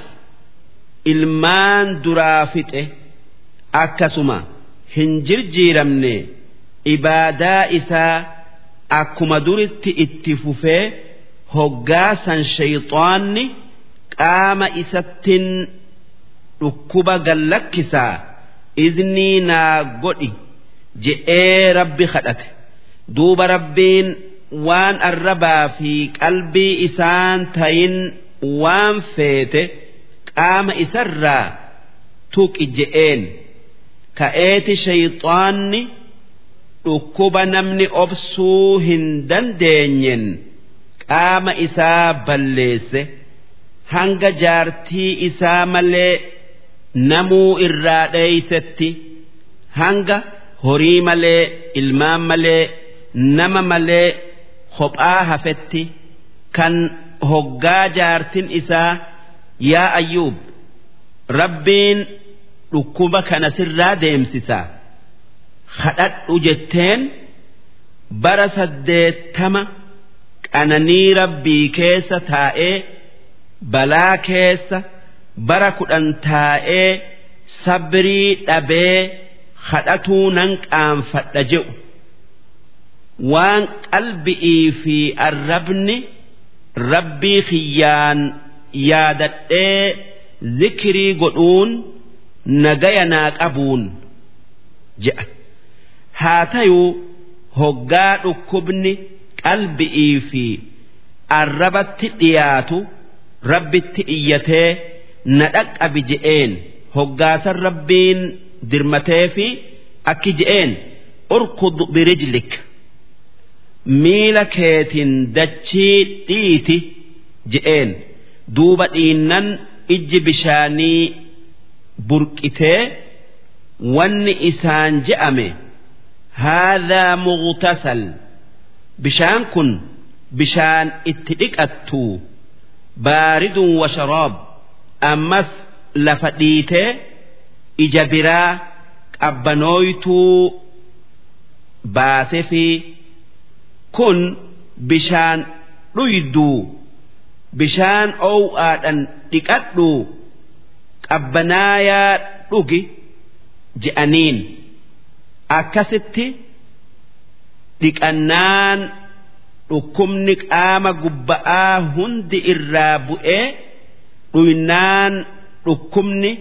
ilmaan duraa fixe akkasuma. hin jirjiiramne. Ibaadaa isaa akkuma duritti itti fufee hoggaasan shayxaanni qaama isattin dhukkuba gallakkisaa iznii naa godhi je'ee rabbi kadhate duuba rabbiin waan arrabaa fi qalbii isaan tayin waan feete qaama isarraa tuqi je'een. ka'eeti shayxaanni dhukkuba namni obsuu hin dandeenyen qaama isaa balleesse hanga jaartii isaa malee namuu irraa dheeysetti. Hanga horii malee ilmaan malee nama malee kophaa hafetti. Kan hoggaa jaartin isaa yaa ayyuub rabbiin dhukkuba kana sirraa deemsisa kadhadhu jetteen bara saddeettama qananii rabbii keessa taa'ee balaa keessa bara kudhan taa'ee sabrii dhabee kadhatuu nan qaanfadha jedhu waan qalbi'ii fi arrabni rabbii kiyyaan yaadadhee zikrii godhuun. nagaya naa qabuun je'a haa tayuu hoggaa dhukkubni qalbi'ii fi arrabatti dhiyaatu rabbitti iyyatee na dhaqqabi je'een hoggaasan rabbiin dirmatee fi akki je'een urkud birijlik miila keetiin dachii dhiiti je'een. Duuba dhiinnan ijji bishaanii burqitee wanni isaan je'ame haadhaa mughtasal bishaan kun bishaan itti dhiqattu baaridun wa sharaab ammas lafa dhiitee ija biraa qabbanooytuu baase fi kun bishaan dhuyduu bishaan ow'aadhan dhiqadhu qabbanaayaa dhugi je'aniin. Akkasitti dhiqannaan dhukkubni qaama gubba'aa hundi irraa bu'ee dhuynaan dhukkubni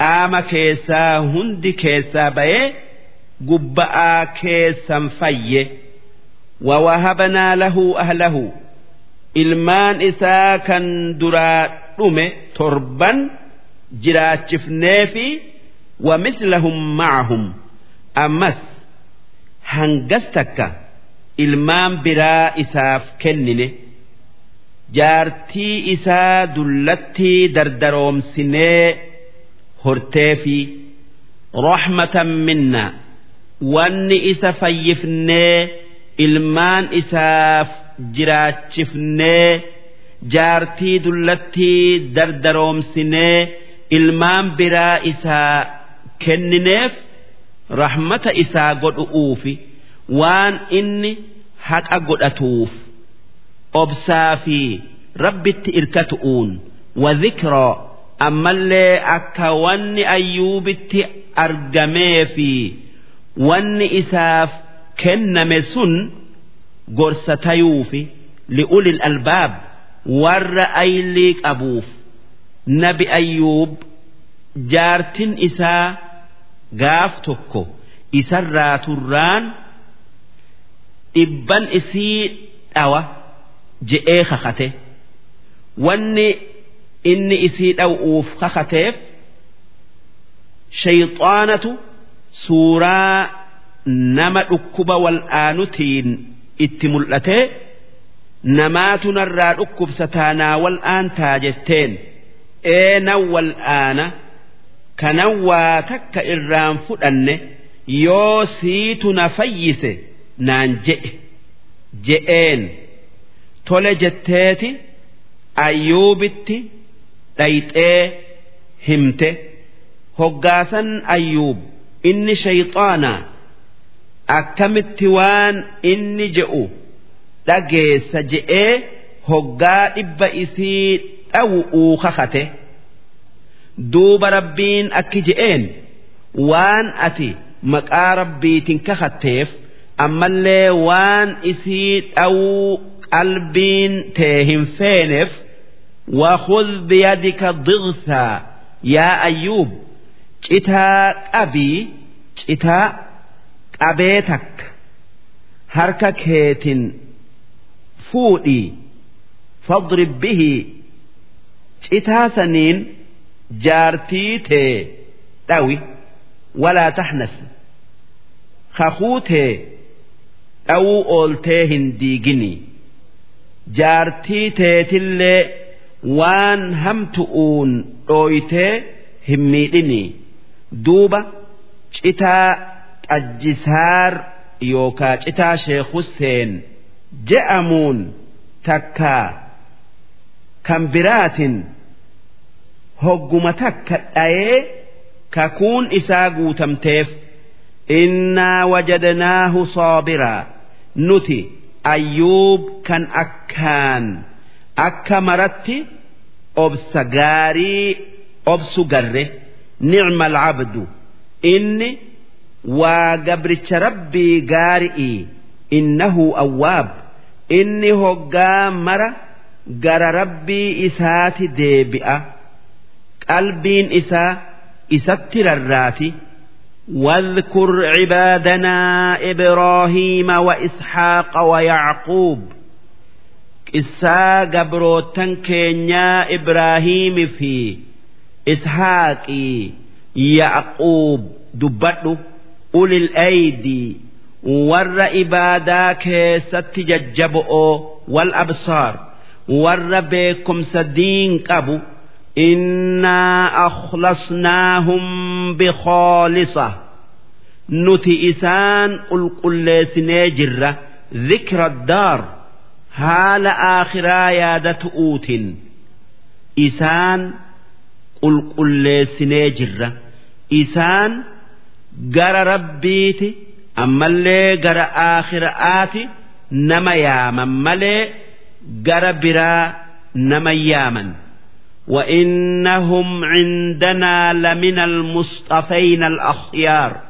qaama keessaa hundi keessaa ba'ee gubba'aa keessan fayye ووهبنا له أهله ilmaan isaa kan duraa dhume torban jiraachifnee fi ومثلهم معهم أمس هنجستك ilmaan biraa isaaf kennine jaartii isaa dullattii dardaroomsinee horteefi rahmatan minna wanni isa fayyifnee ilmaan isaaf jiraachifnee jaartii dullattii dardaroomsinee ilmaan biraa isaa kennineef rahmata isaa godhu'uufi. Waan inni haqa godhatuuf obsaa fi rabbitti irkatu'uun wadhikraa ammallee akka wanni ayyuubitti argamee fi wanni isaaf kenname sun gorsa tayuufi li'ulil albaab warra aylii qabuuf nabi ayyuub jaartin isaa gaaf tokko isarraa turraan dhibban isii dhawa je'ee kakate. Wanni inni isii dhaw'uuf kakateef shayxaanatu suuraa nama dhukkuba wal'aanutiin itti mul'atee namaatu narraa dhukkubsataa naa wal'aantaa jetteen ee nan wal'aana kanan waa takka irraan fudhanne yoo siitu na fayyise naan je'e je'een. Tole jetteeti ayyuubitti dhayxee himte. Hoggaasan ayyuub inni shayxaana akkamitti waan inni je'u dhageessa je'ee hoggaa dhibba isii dhawu'uu kakate. Duuba rabbiin akki je'een waan ati maqaa rabbiitiin kakatteef ammallee waan isii dhawuu qalbiin tee hin feeneef وخذ بيدك ضغثا يا أيوب citaa qabii citaa qabee takka harka keetin fuudhii fadrib bihi citaa saniin jaartii tee dhawi walaa taxnas kakuu tee dhawuu ooltee hin diigini. Jaartii teetillee waan hamtu'uun dhooytee hin miidhini. Duuba citaa xajjisaar yookaa citaa sheek Hussein je'amuun takkaa kan biraatin hogguma takka dhayee kakuun isaa guutamteef innaa wajadnaahu saabiraa nuti. Ayyuub kan akkaan. Akka maratti obsa gaarii obsu garre. Ni'ma alcabdu inni waa gabricha rabbii gaari'ii innahu awwaab. Inni hoggaa mara gara rabbii isaati deebi'a. Qalbiin isaa isatti rarraati واذكر عبادنا إبراهيم وإسحاق ويعقوب قصة قبروتن كينيا إبراهيم في إسحاق يعقوب دبته أولي الأيدي ور إبادا كيست ججبؤ والأبصار ور بكم سدين قبو إنا أخلصناهم بخالصة نتي إسان قل سنجرة ذكر الدار هال آخرا يادة أوت إسان قل سنجرة إسان جر ربيتي أما اللي جر آخرآتي نما يامن ملي جر برا نما يامن وإنهم عندنا لمن المصطفين الأخيار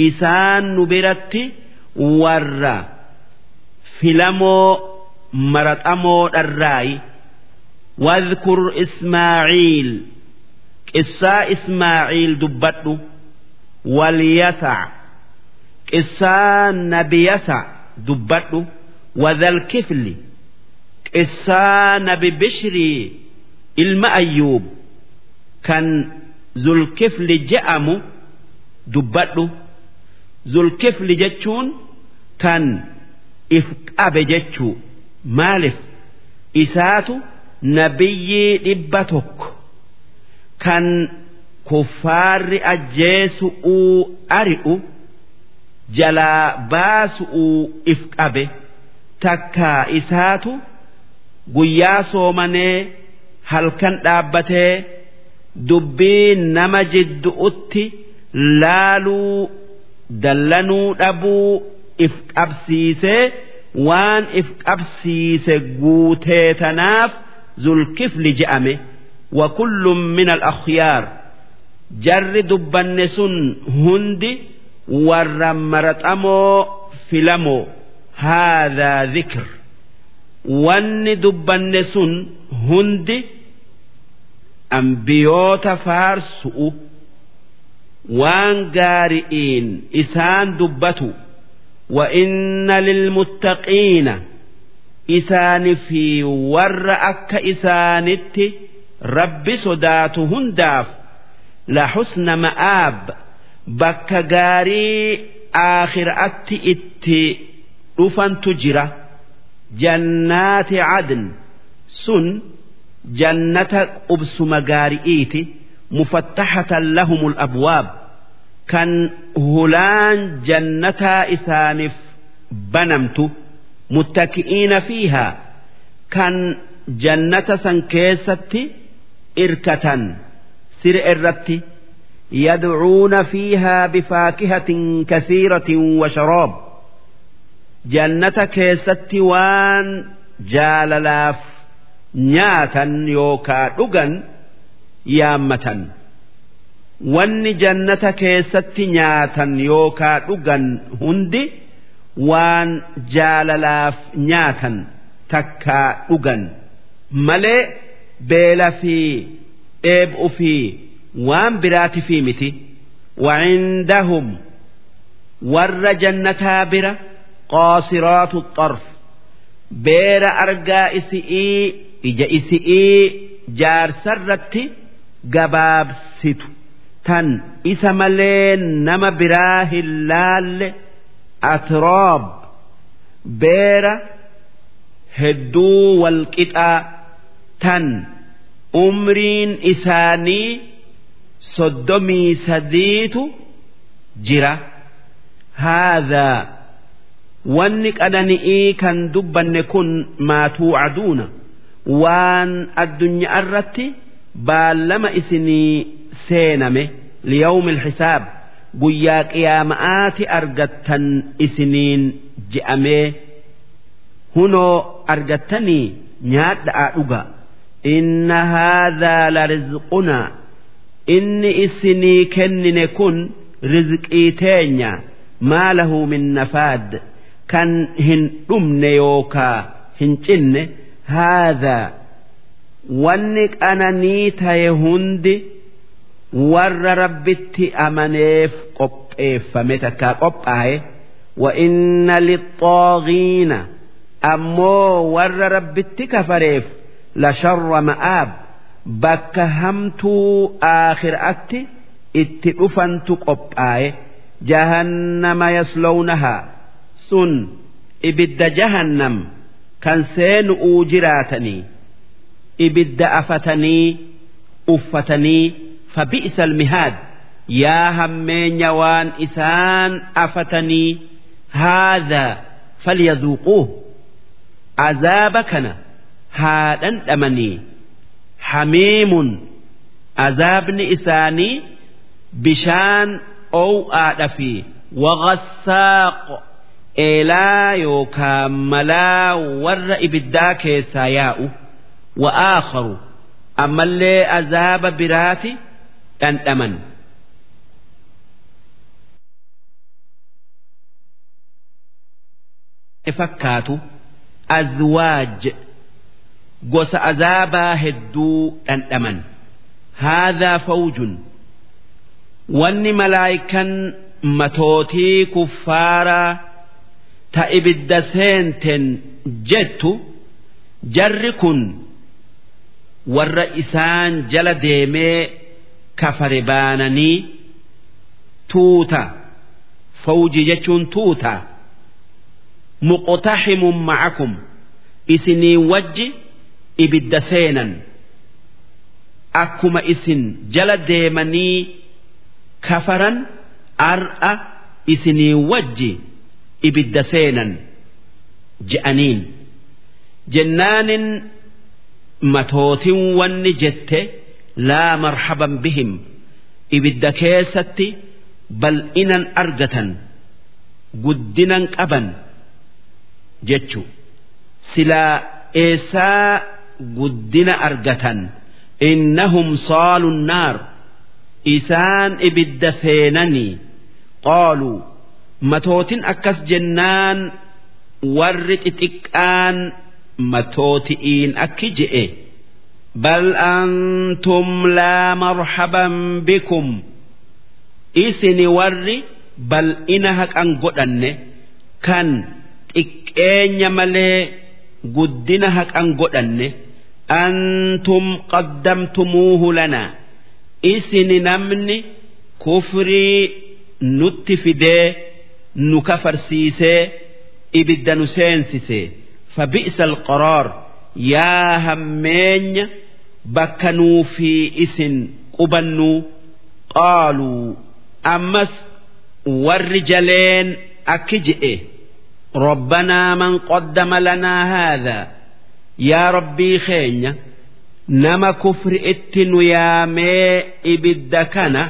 إسان نبرت ور فلمو مرتأمو الراي واذكر إسماعيل قصة إسماعيل دبته واليسع قصة نبي يسع دبته وذا الكفل qissaa nabi bishrii ilma ayyuub kan zulkifli je'amu dubbadhu. Zulkifli jechuun kan if qabe jechuu maaliif? Isaatu nabiyyii dhibba tokko. Kan kuffaarri ajjeesu'uu ari'u jalaa baasu'uu if qabe takkaa isaatu guyyaa soomanee halkan dhaabbatee dubbii nama jiddu'utti laaluu dallanuu dhabuu if qabsiisee waan if qabsiise guutee tanaaf zulkifli je'ame. Wa kullum min al-akhyaar jarri dubbanne sun hundi warra maraxamoo filamoo. Haadhaa dhikr. Wanni dubbanne sun hundi. ambiyoota faarsu'u waan gaari'iin isaan dubbatu wa'inna lilmuttaqiina isaanii fi warra akka isaanitti rabbi sodaatu hundaaf la xusna ma'aab bakka gaarii aakhiraatti itti dhufantu jira jannaati cadn sun. سن جنة أبس مغارئيت مفتحة لهم الأبواب كان هلان جنة إسانف بنمت متكئين فيها كان جنة سنكيستي إركة سر إرتي يدعون فيها بفاكهة كثيرة وشراب جنة كيست وان جاللاف nyaatan yookaa dhugan yaammatan. Wanni jannata keessatti nyaatan yookaa dhugan hundi waan jaalalaaf nyaatan takkaa dhugan. Malee beela fi dheeb'u fi waan biraati fi miti. Wacindahum warra jannataa bira qoosiraatu xarf. Beera argaa isii ija isi'ii jaarsarratti gabaabsitu. Tan isa malee nama biraa hin laalle atroob beera hedduu walqixaa tan umriin isaanii soddomii sadiitu jira. Haadhaa wanni qanani'ii kan dubbanne kun maatuu aduuna? waan addunyaa irratti baallama isinii seename liyawmi ilxisaab guyyaa qiyaama'aati argattan isiniin je'amee hunoo argattanii nyaadha'aa dhuga. Inna haadhaa la rizquna inni isinii kennine kun rizqii teenya maalahu min nafaad kan hin dhumne yookaa hin cinne. هذا وانك أنا نيتا يهند ور ربت أمنيف قب فمتكا قب آه وإن للطاغين أمو ور ربت كفريف لشر مآب بك همتو آخر أتي اتئفنت قبآي جهنم يصلونها سن إبد جهنم kan seenu'uu jiraatanii ibidda afatanii uffatanii fabi'isa almihaad yaa hammeenya waan isaan afatanii haadhaa falyazuuquuh. Azaaba kana haa dhandhamanii hamiimun azaabni isaanii bishaan ow'aadha fi waqassaaqo eelaa yookaan malaa warra ibiddaa keessaa yaa'u wa'aakharu ammallee azaaba biraati dhandhaman. fakkaatu azwaaj gosa azaabaa hedduu dhandhaman haadhaa fawjun wanni malaayikan matootii kuffaaraa ta ibidda seenten jettu jarri kun warra isaan jala deemee kafare baananii tuuta. Fawji jechuun tuuta. Muqtaximun ma'akum. Isinii wajji ibidda seenan. Akkuma isin jala deemanii kafaran ar'a isinii wajji ibidda seenan je'aniin. Jennaanin matootin wanni jette laa marhaban bihim. Ibidda keessatti bal'inan argatan guddinan qaban jechu. Silaa eessaa guddina argatan? Innahum saalu naar. Isaan ibidda seenanii? Qaaluu matootin akkas jennaan warri xixiqqaan matooti'iin akki je'e. Bal antum laa marhaban bikum. Isini warri bal'ina haqan godhanne kan xiqqeenya malee guddina haqan godhanne antum qaddamtumuuhu lanaa isini namni kufrii nutti fidee nu kafarsiisee ibidda nu seensise. Fabi'sa alqaraar yaa hammeenya bakka nuu fi isin qubannu. Qaaluu ammas warri jaleen akki je'e rabbanaa man qaddama lanaa haadhaa yaa rabbii keenya nama kufri itti nu yaamee ibidda kana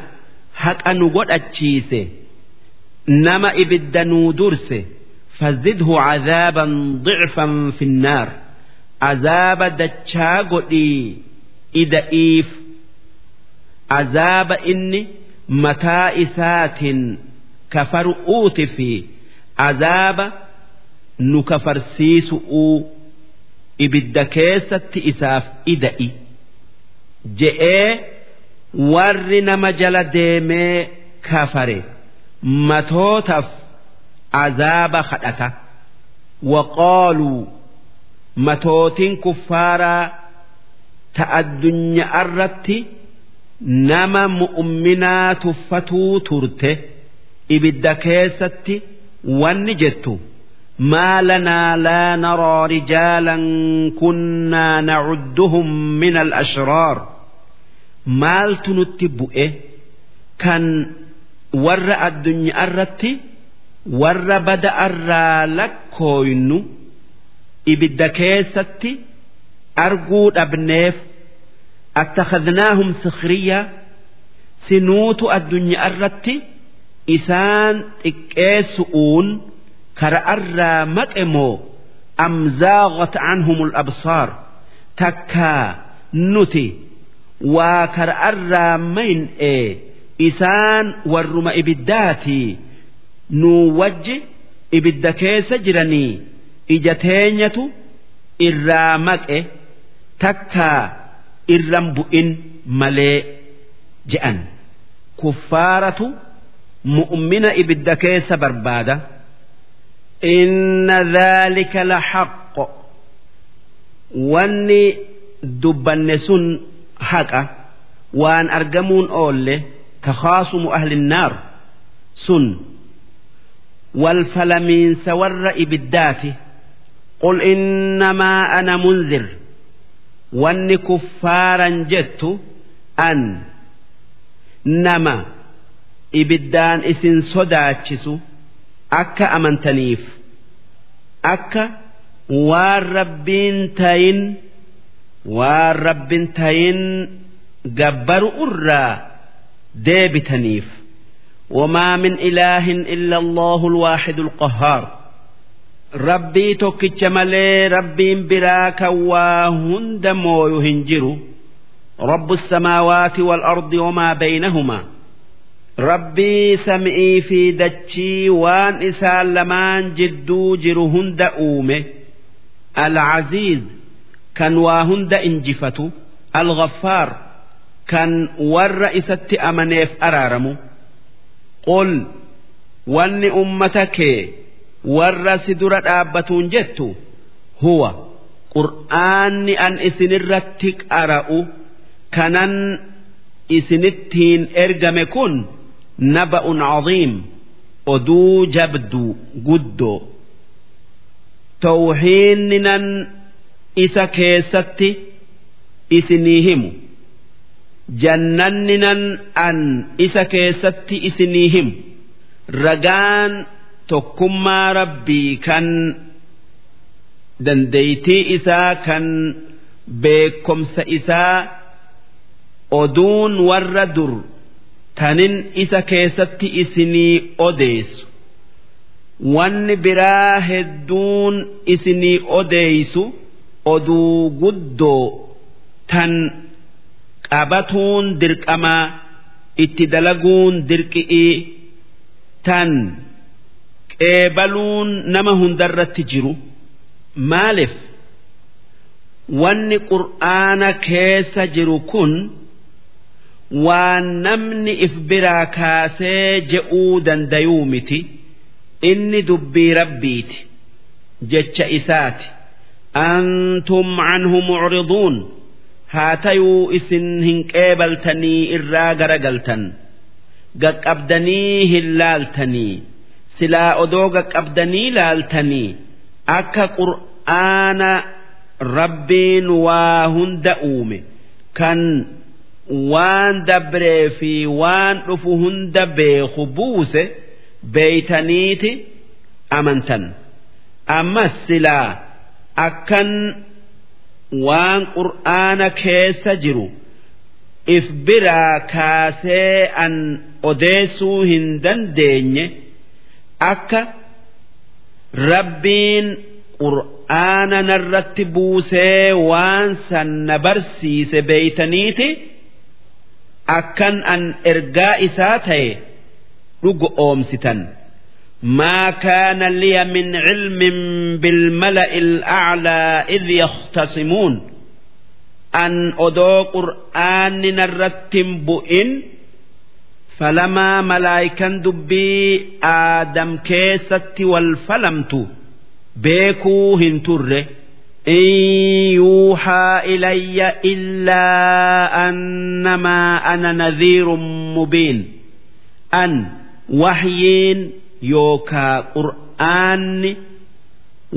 haqa nu godhachiise. nama ibidda nuu durse fazidhu cadaaban dicfan finnaar azaaba dachaa godhii ida'iif azaaba inni mataa isaatiin kafaru'uuti fi azaaba nu kafarsiisu'uu ibidda keessatti isaaf ida'i je'ee warri nama jala deemee kafare. كفر متوتف عذاب خدته وقالوا متوتين كفارا تأدنيا الرت نما مؤمنا تفتو ترته إبدا كيستي ونجت ما لنا لا نرى رجالا كنا نعدهم من الأشرار مال تنتبئه كان warra addunyaa irratti warra bada'arraa lakkooynu ibidda keessatti arguu dhabneef attakadnaahum sikhriyya sinuutu addunyaa irratti isaan xiqqeessu'uun kara'arraa maqe moo? Amzaaqat anhumul absaar? Takkaa nuti waa kara'arraa mayn'ee isaan warruma ibiddaati nuu wajji ibidda keessa jiranii ija teenyatu irraa maqe takkaa irran bu'in malee je'an kuffaaratu mu'mina ibidda keessa barbaada. Inna dhaalika la haqqo wanni dubbanne sun haqa waan argamuun oolle. تخاصم أهل النار سن والفلمين سور إبداته قل إنما أنا منذر واني كفارا جدت أن نما إبدان إسن صداتشسو akka amantaniif akka waan rabbiin tayin waan rabbiin tayin gabbaru irraa deebitaniif وما من إله إلا الله الواحد القهار ربي توكيتش مالي ربي براك وهند مو يهنجر رب السماوات والأرض وما بينهما rabbii sam'ii fi dachii waan isaan lamaan jidduu jiru hunda uume al-aziiz kan waa hunda injifatu al-ghaffaar kan warra isatti amaneef araaramu qul wanni ummata kee warra si dura dhaabbatuun jettu huwa qur'aanni an isinirratti qara'u kanan isinittiin ergame kun naba'un caziim oduu jabdu guddoo. Tawxiinni nan isa keessatti isinii himu jannanni nan an isa keessatti isinii himu. Ragaan tokkummaa rabbii kan dandeeytii isaa kan beekomsa isaa oduun warra dur tanin isa keessatti isinii odeessu. Wanni biraa hedduun isinii odeeysu oduu guddoo tan qabatuun dirqamaa itti dalaguun dirqi'ii tan qeebaluun nama hundarratti jiru. Maaliif wanni qur'aana keessa jiru kun waan namni if biraa kaasee je'uu dandayuu miti. Inni dubbii rabbiiti jecha isaati. Antum canhu mucriduun haa tayuu isin hin qeebaltanii irraa garagaltan. Gaqqabdanii hin laaltanii. Silaa odoo gaqqabdanii laaltanii. Akka qur'aana rabbiin waa hunda uume. Kan waan dabree fi waan dhufu hunda beeku buuse beeytaniiti amantan. Ammas silaa akkan waan qur'aana keessa jiru if biraa kaasee an odeessuu hin dandeenye akka rabbiin qur'aana narratti buusee waan san na barsiise beeytaniiti akkan an ergaa isaa ta'e dhugo oomsitan ما كان لي من علم بالملأ الأعلى إذ يختصمون أن أدو قرآن نرتم بؤن فلما ملائكا دبي آدم كيست والفلمت بيكو هنتر إن يوحى إلي إلا أنما أنا نذير مبين أن وحيين yookaa qur'aanni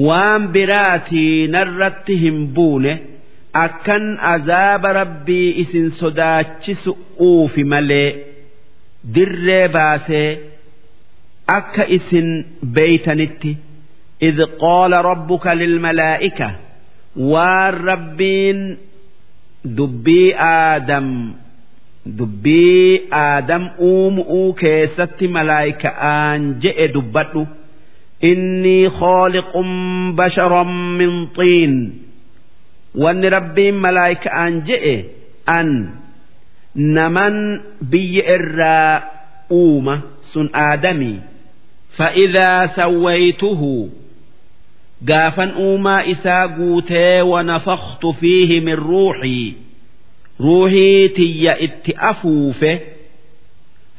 waan biraatii narratti hin buune akkan azaaba rabbii isin sodaachisu uufi malee dirree baasee akka isin beeytanitti idh qaala rabbuka lilmalaa'ika waan rabbiin dubbii aadam dubbii aadam uumu'uu keessatti malaayika'aan je'e dubbadhu. Innii khooliqun basharan min xiin wanni rabbiin malaayika'aan je'e an naman biyya irraa uuma sun aadamii fa'idaa sawwaytuhu. Gaafan uumaa isaa guutee wanafaqtu fiihi min ruuxii. ruuhii tiyya itti afuufe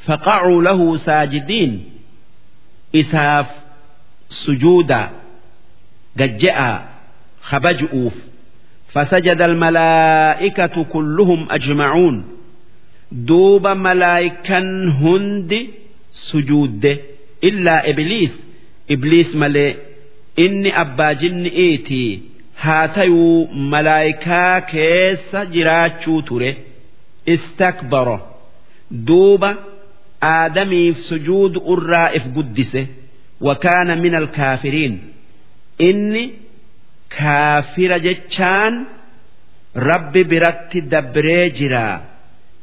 faqacuu lahu saajidiin isaaf sujuuda gajje'aa kabaju'uuf فسجد الملائكة كلهم أجمعون دوب ملائكا هند سجود إلا إبليس إبليس ملئ إني أبا جن إيتي haa tayuu malaayikaa keessa jiraachuu ture. Istakbara duuba aadamiif sujuudu irraa if guddise. Wakaana min alkaafiriin inni kaafira jechaan rabbi biratti dabree jiraa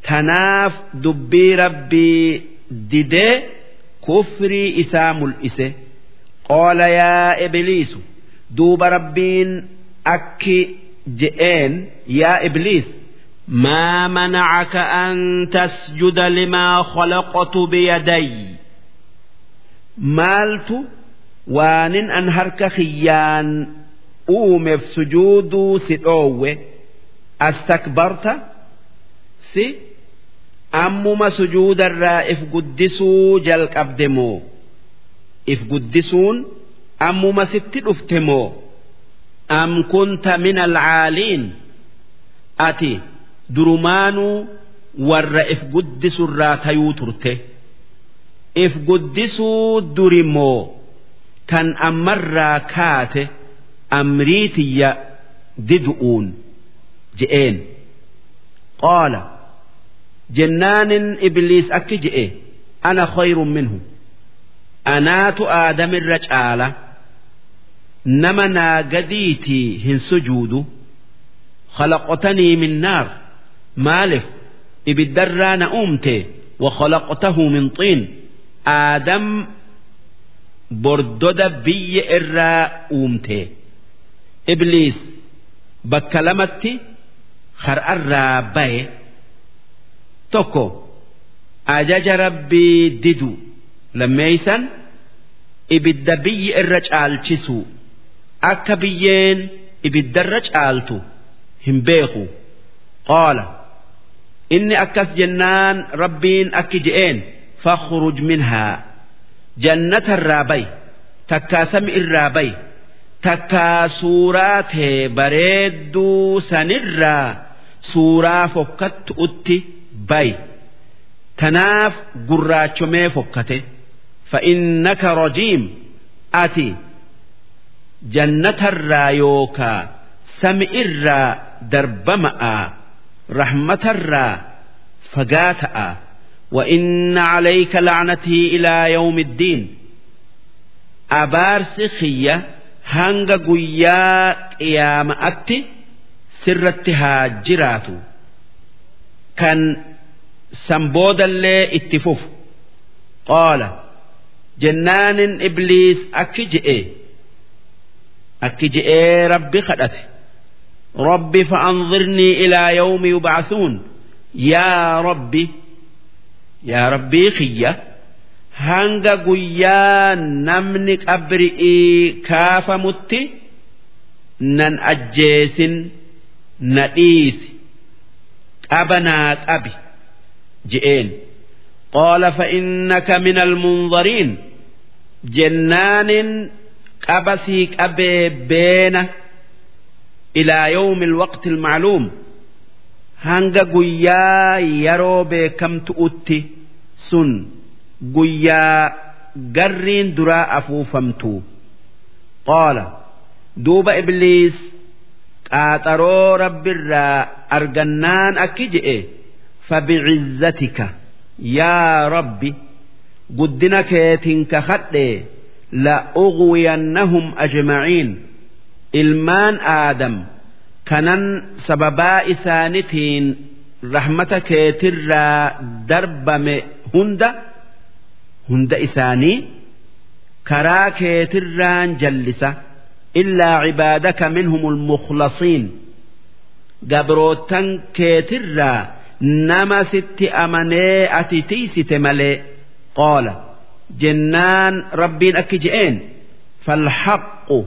tanaaf dubbii rabbii didee kufrii isaa mul'ise. Qaala yaa ibliisu duuba rabbiin akki je'een yaa ibliis ما منعك أن تسجد لما خلقت بيدي مالت وان أن هرك خيان أومف سجود سدوه أستكبرت سي أمما سجود الرائف قدسو جلق أبدمو إف قدسون أمما ست أفتمو am kunta min alcaaliin ati durumaanuu warra if guddisurraa tayuu turte. If guddisuu durimoo tan ammarraa kaate amrii tiyya didu'uun? Je'een. Qaala jennaanin ibliis akki je'e ana khayrun minhu. Anaatu aadamirra caala. آدم الرجالة نمنا قديتي هن سجود خلقتني من نار مالف إبدران أمتي وخلقته من طين آدم بردد بي إرا أمتي إبليس بكلمتي خر الرا بي توكو أجج ربي ددو لميسن ibidda biyyi irra caalchisu akka biyyeen ibiddarra caaltu hin beeku qaala inni akkas jennaan rabbiin akki je'een fakhruj minhaa jannata irraa bay takkaa sami irraa bay takkaa suuraa tee bareedduu sanirraa suuraa fokkattu utti bay tanaaf gurraachomee fokkate fa'innaka rojiim ati. جنة الرايوكا سمع الرا دربمأ رحمة الرا فقاتأ وإن عليك لعنتي إلى يوم الدين أبار سخية هنغ قيا قيام أتي سرتها جرات كان سنبود اللي اتفوف قال jennaanin ibliis akki je'e akki je'ee rabbi kadhate rabbi fa'anzirnii ilaa yawmi yub'athuun yaa rabbi yaa rabbii xiyya hanga guyyaa namni qabri'ii kaafamutti nan ajjeesin na dhiisi. Qabanaa qabi je'een. Qaala fa'innaka min almunzariin jennaanin qabasii qabee beena ilaa yawmi alwaqti almacluum hanga guyyaa yeroo beekamtu'utti sun guyyaa garriin duraa afuufamtu. Qaala duuba ibliis qaaxaroo rabbirraa argannaan akki je'e fabicizzatika yaa rabbi guddina keetiin ka hadhee ughwiyannahum ajma'iin ilmaan aadam kanan sababaa isaanitiin rahmata keetirraa darbame hunda hunda isaanii karaa keetirraan jallisa illaa cibaadaka minhum almukhlasiin gabrootan keetirraa nama sitti amanee ati tiisite malee qaala jennaan rabbiin akki je'een falhaqqu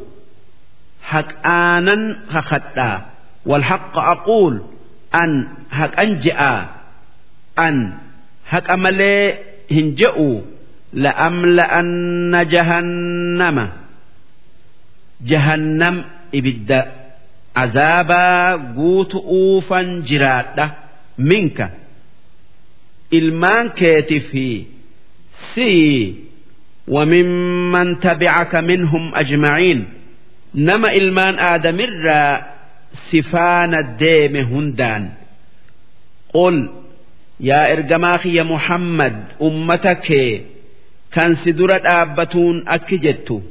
haqaanan kakadhaa walhaqqa aquul an haqan je'aa an haqa malee hin je'u la'amla'anna jahannama jahannam ibidda azaabaa guutu'uufan jiraadha minka ilmaan keetii fi si وممن تبعك منهم أجمعين نما إلمان آدم الرا سفان الديم هندان قل يا إرجماخي يا محمد أمتك كان سدرة آبتون أكجت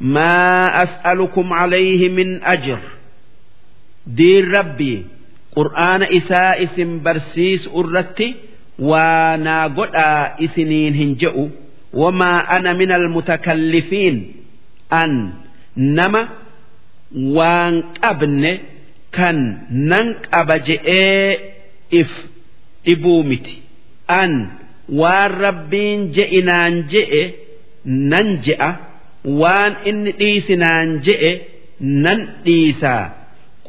ما أسألكم عليه من أجر دين ربي قرآن إساء اسم برسيس أرتي waa naa godhaa isiniin hin je'u. Wamaa ana min almutakallifiin an nama waan qabne kan nan qaba je'ee if dhibuu miti. An waan rabbiin je'inaan je'e nan je'a. Waan inni dhiisinaan je'e nan dhiisaa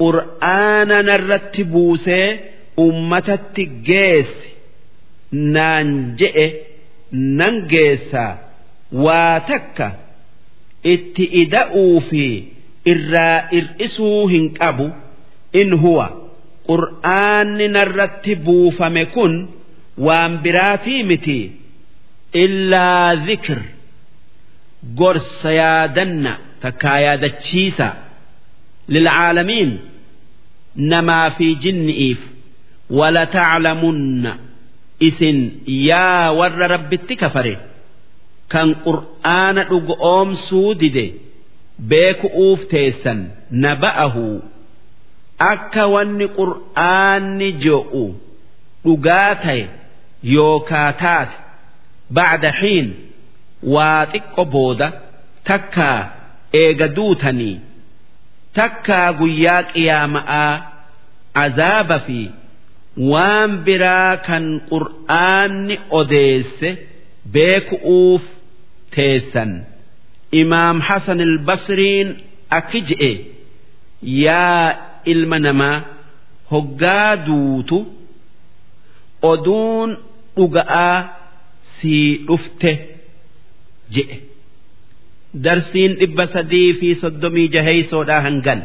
qur'aana narratti buusee ummatatti geessi. Naan je'e nan geessaa waa takka itti ida'uu fi irraa ir'isuu hin qabu. In huwa qur'aanni narratti buufame kun waan biraatii miti. Illaa dhikr gorsa yaadanna takkaa yaadachiisa. Lilcaalamiin namaa fi jinni'iif walataclamunna isin yaa warra rabbitti kafare kan qur'aana dhugoomsuu dide beeku'uuf teessan naba'ahu akka wanni qur'aanni je'u dhugaa ta'e yookaa taate bacda xiin waa xiqqo booda takkaa eega duutanii takkaa guyyaa qiyaama'aa azaaba fi waan biraa kan qur'aanni odeesse beeku'uuf teessan. Imaam hasan albasriin akki je'e yaa ilma namaa hoggaa duutu oduun dhuga'aa sii dhufte je'e. Darsiin dhibba sadii fi soddomii jaheeysoodhaa hangan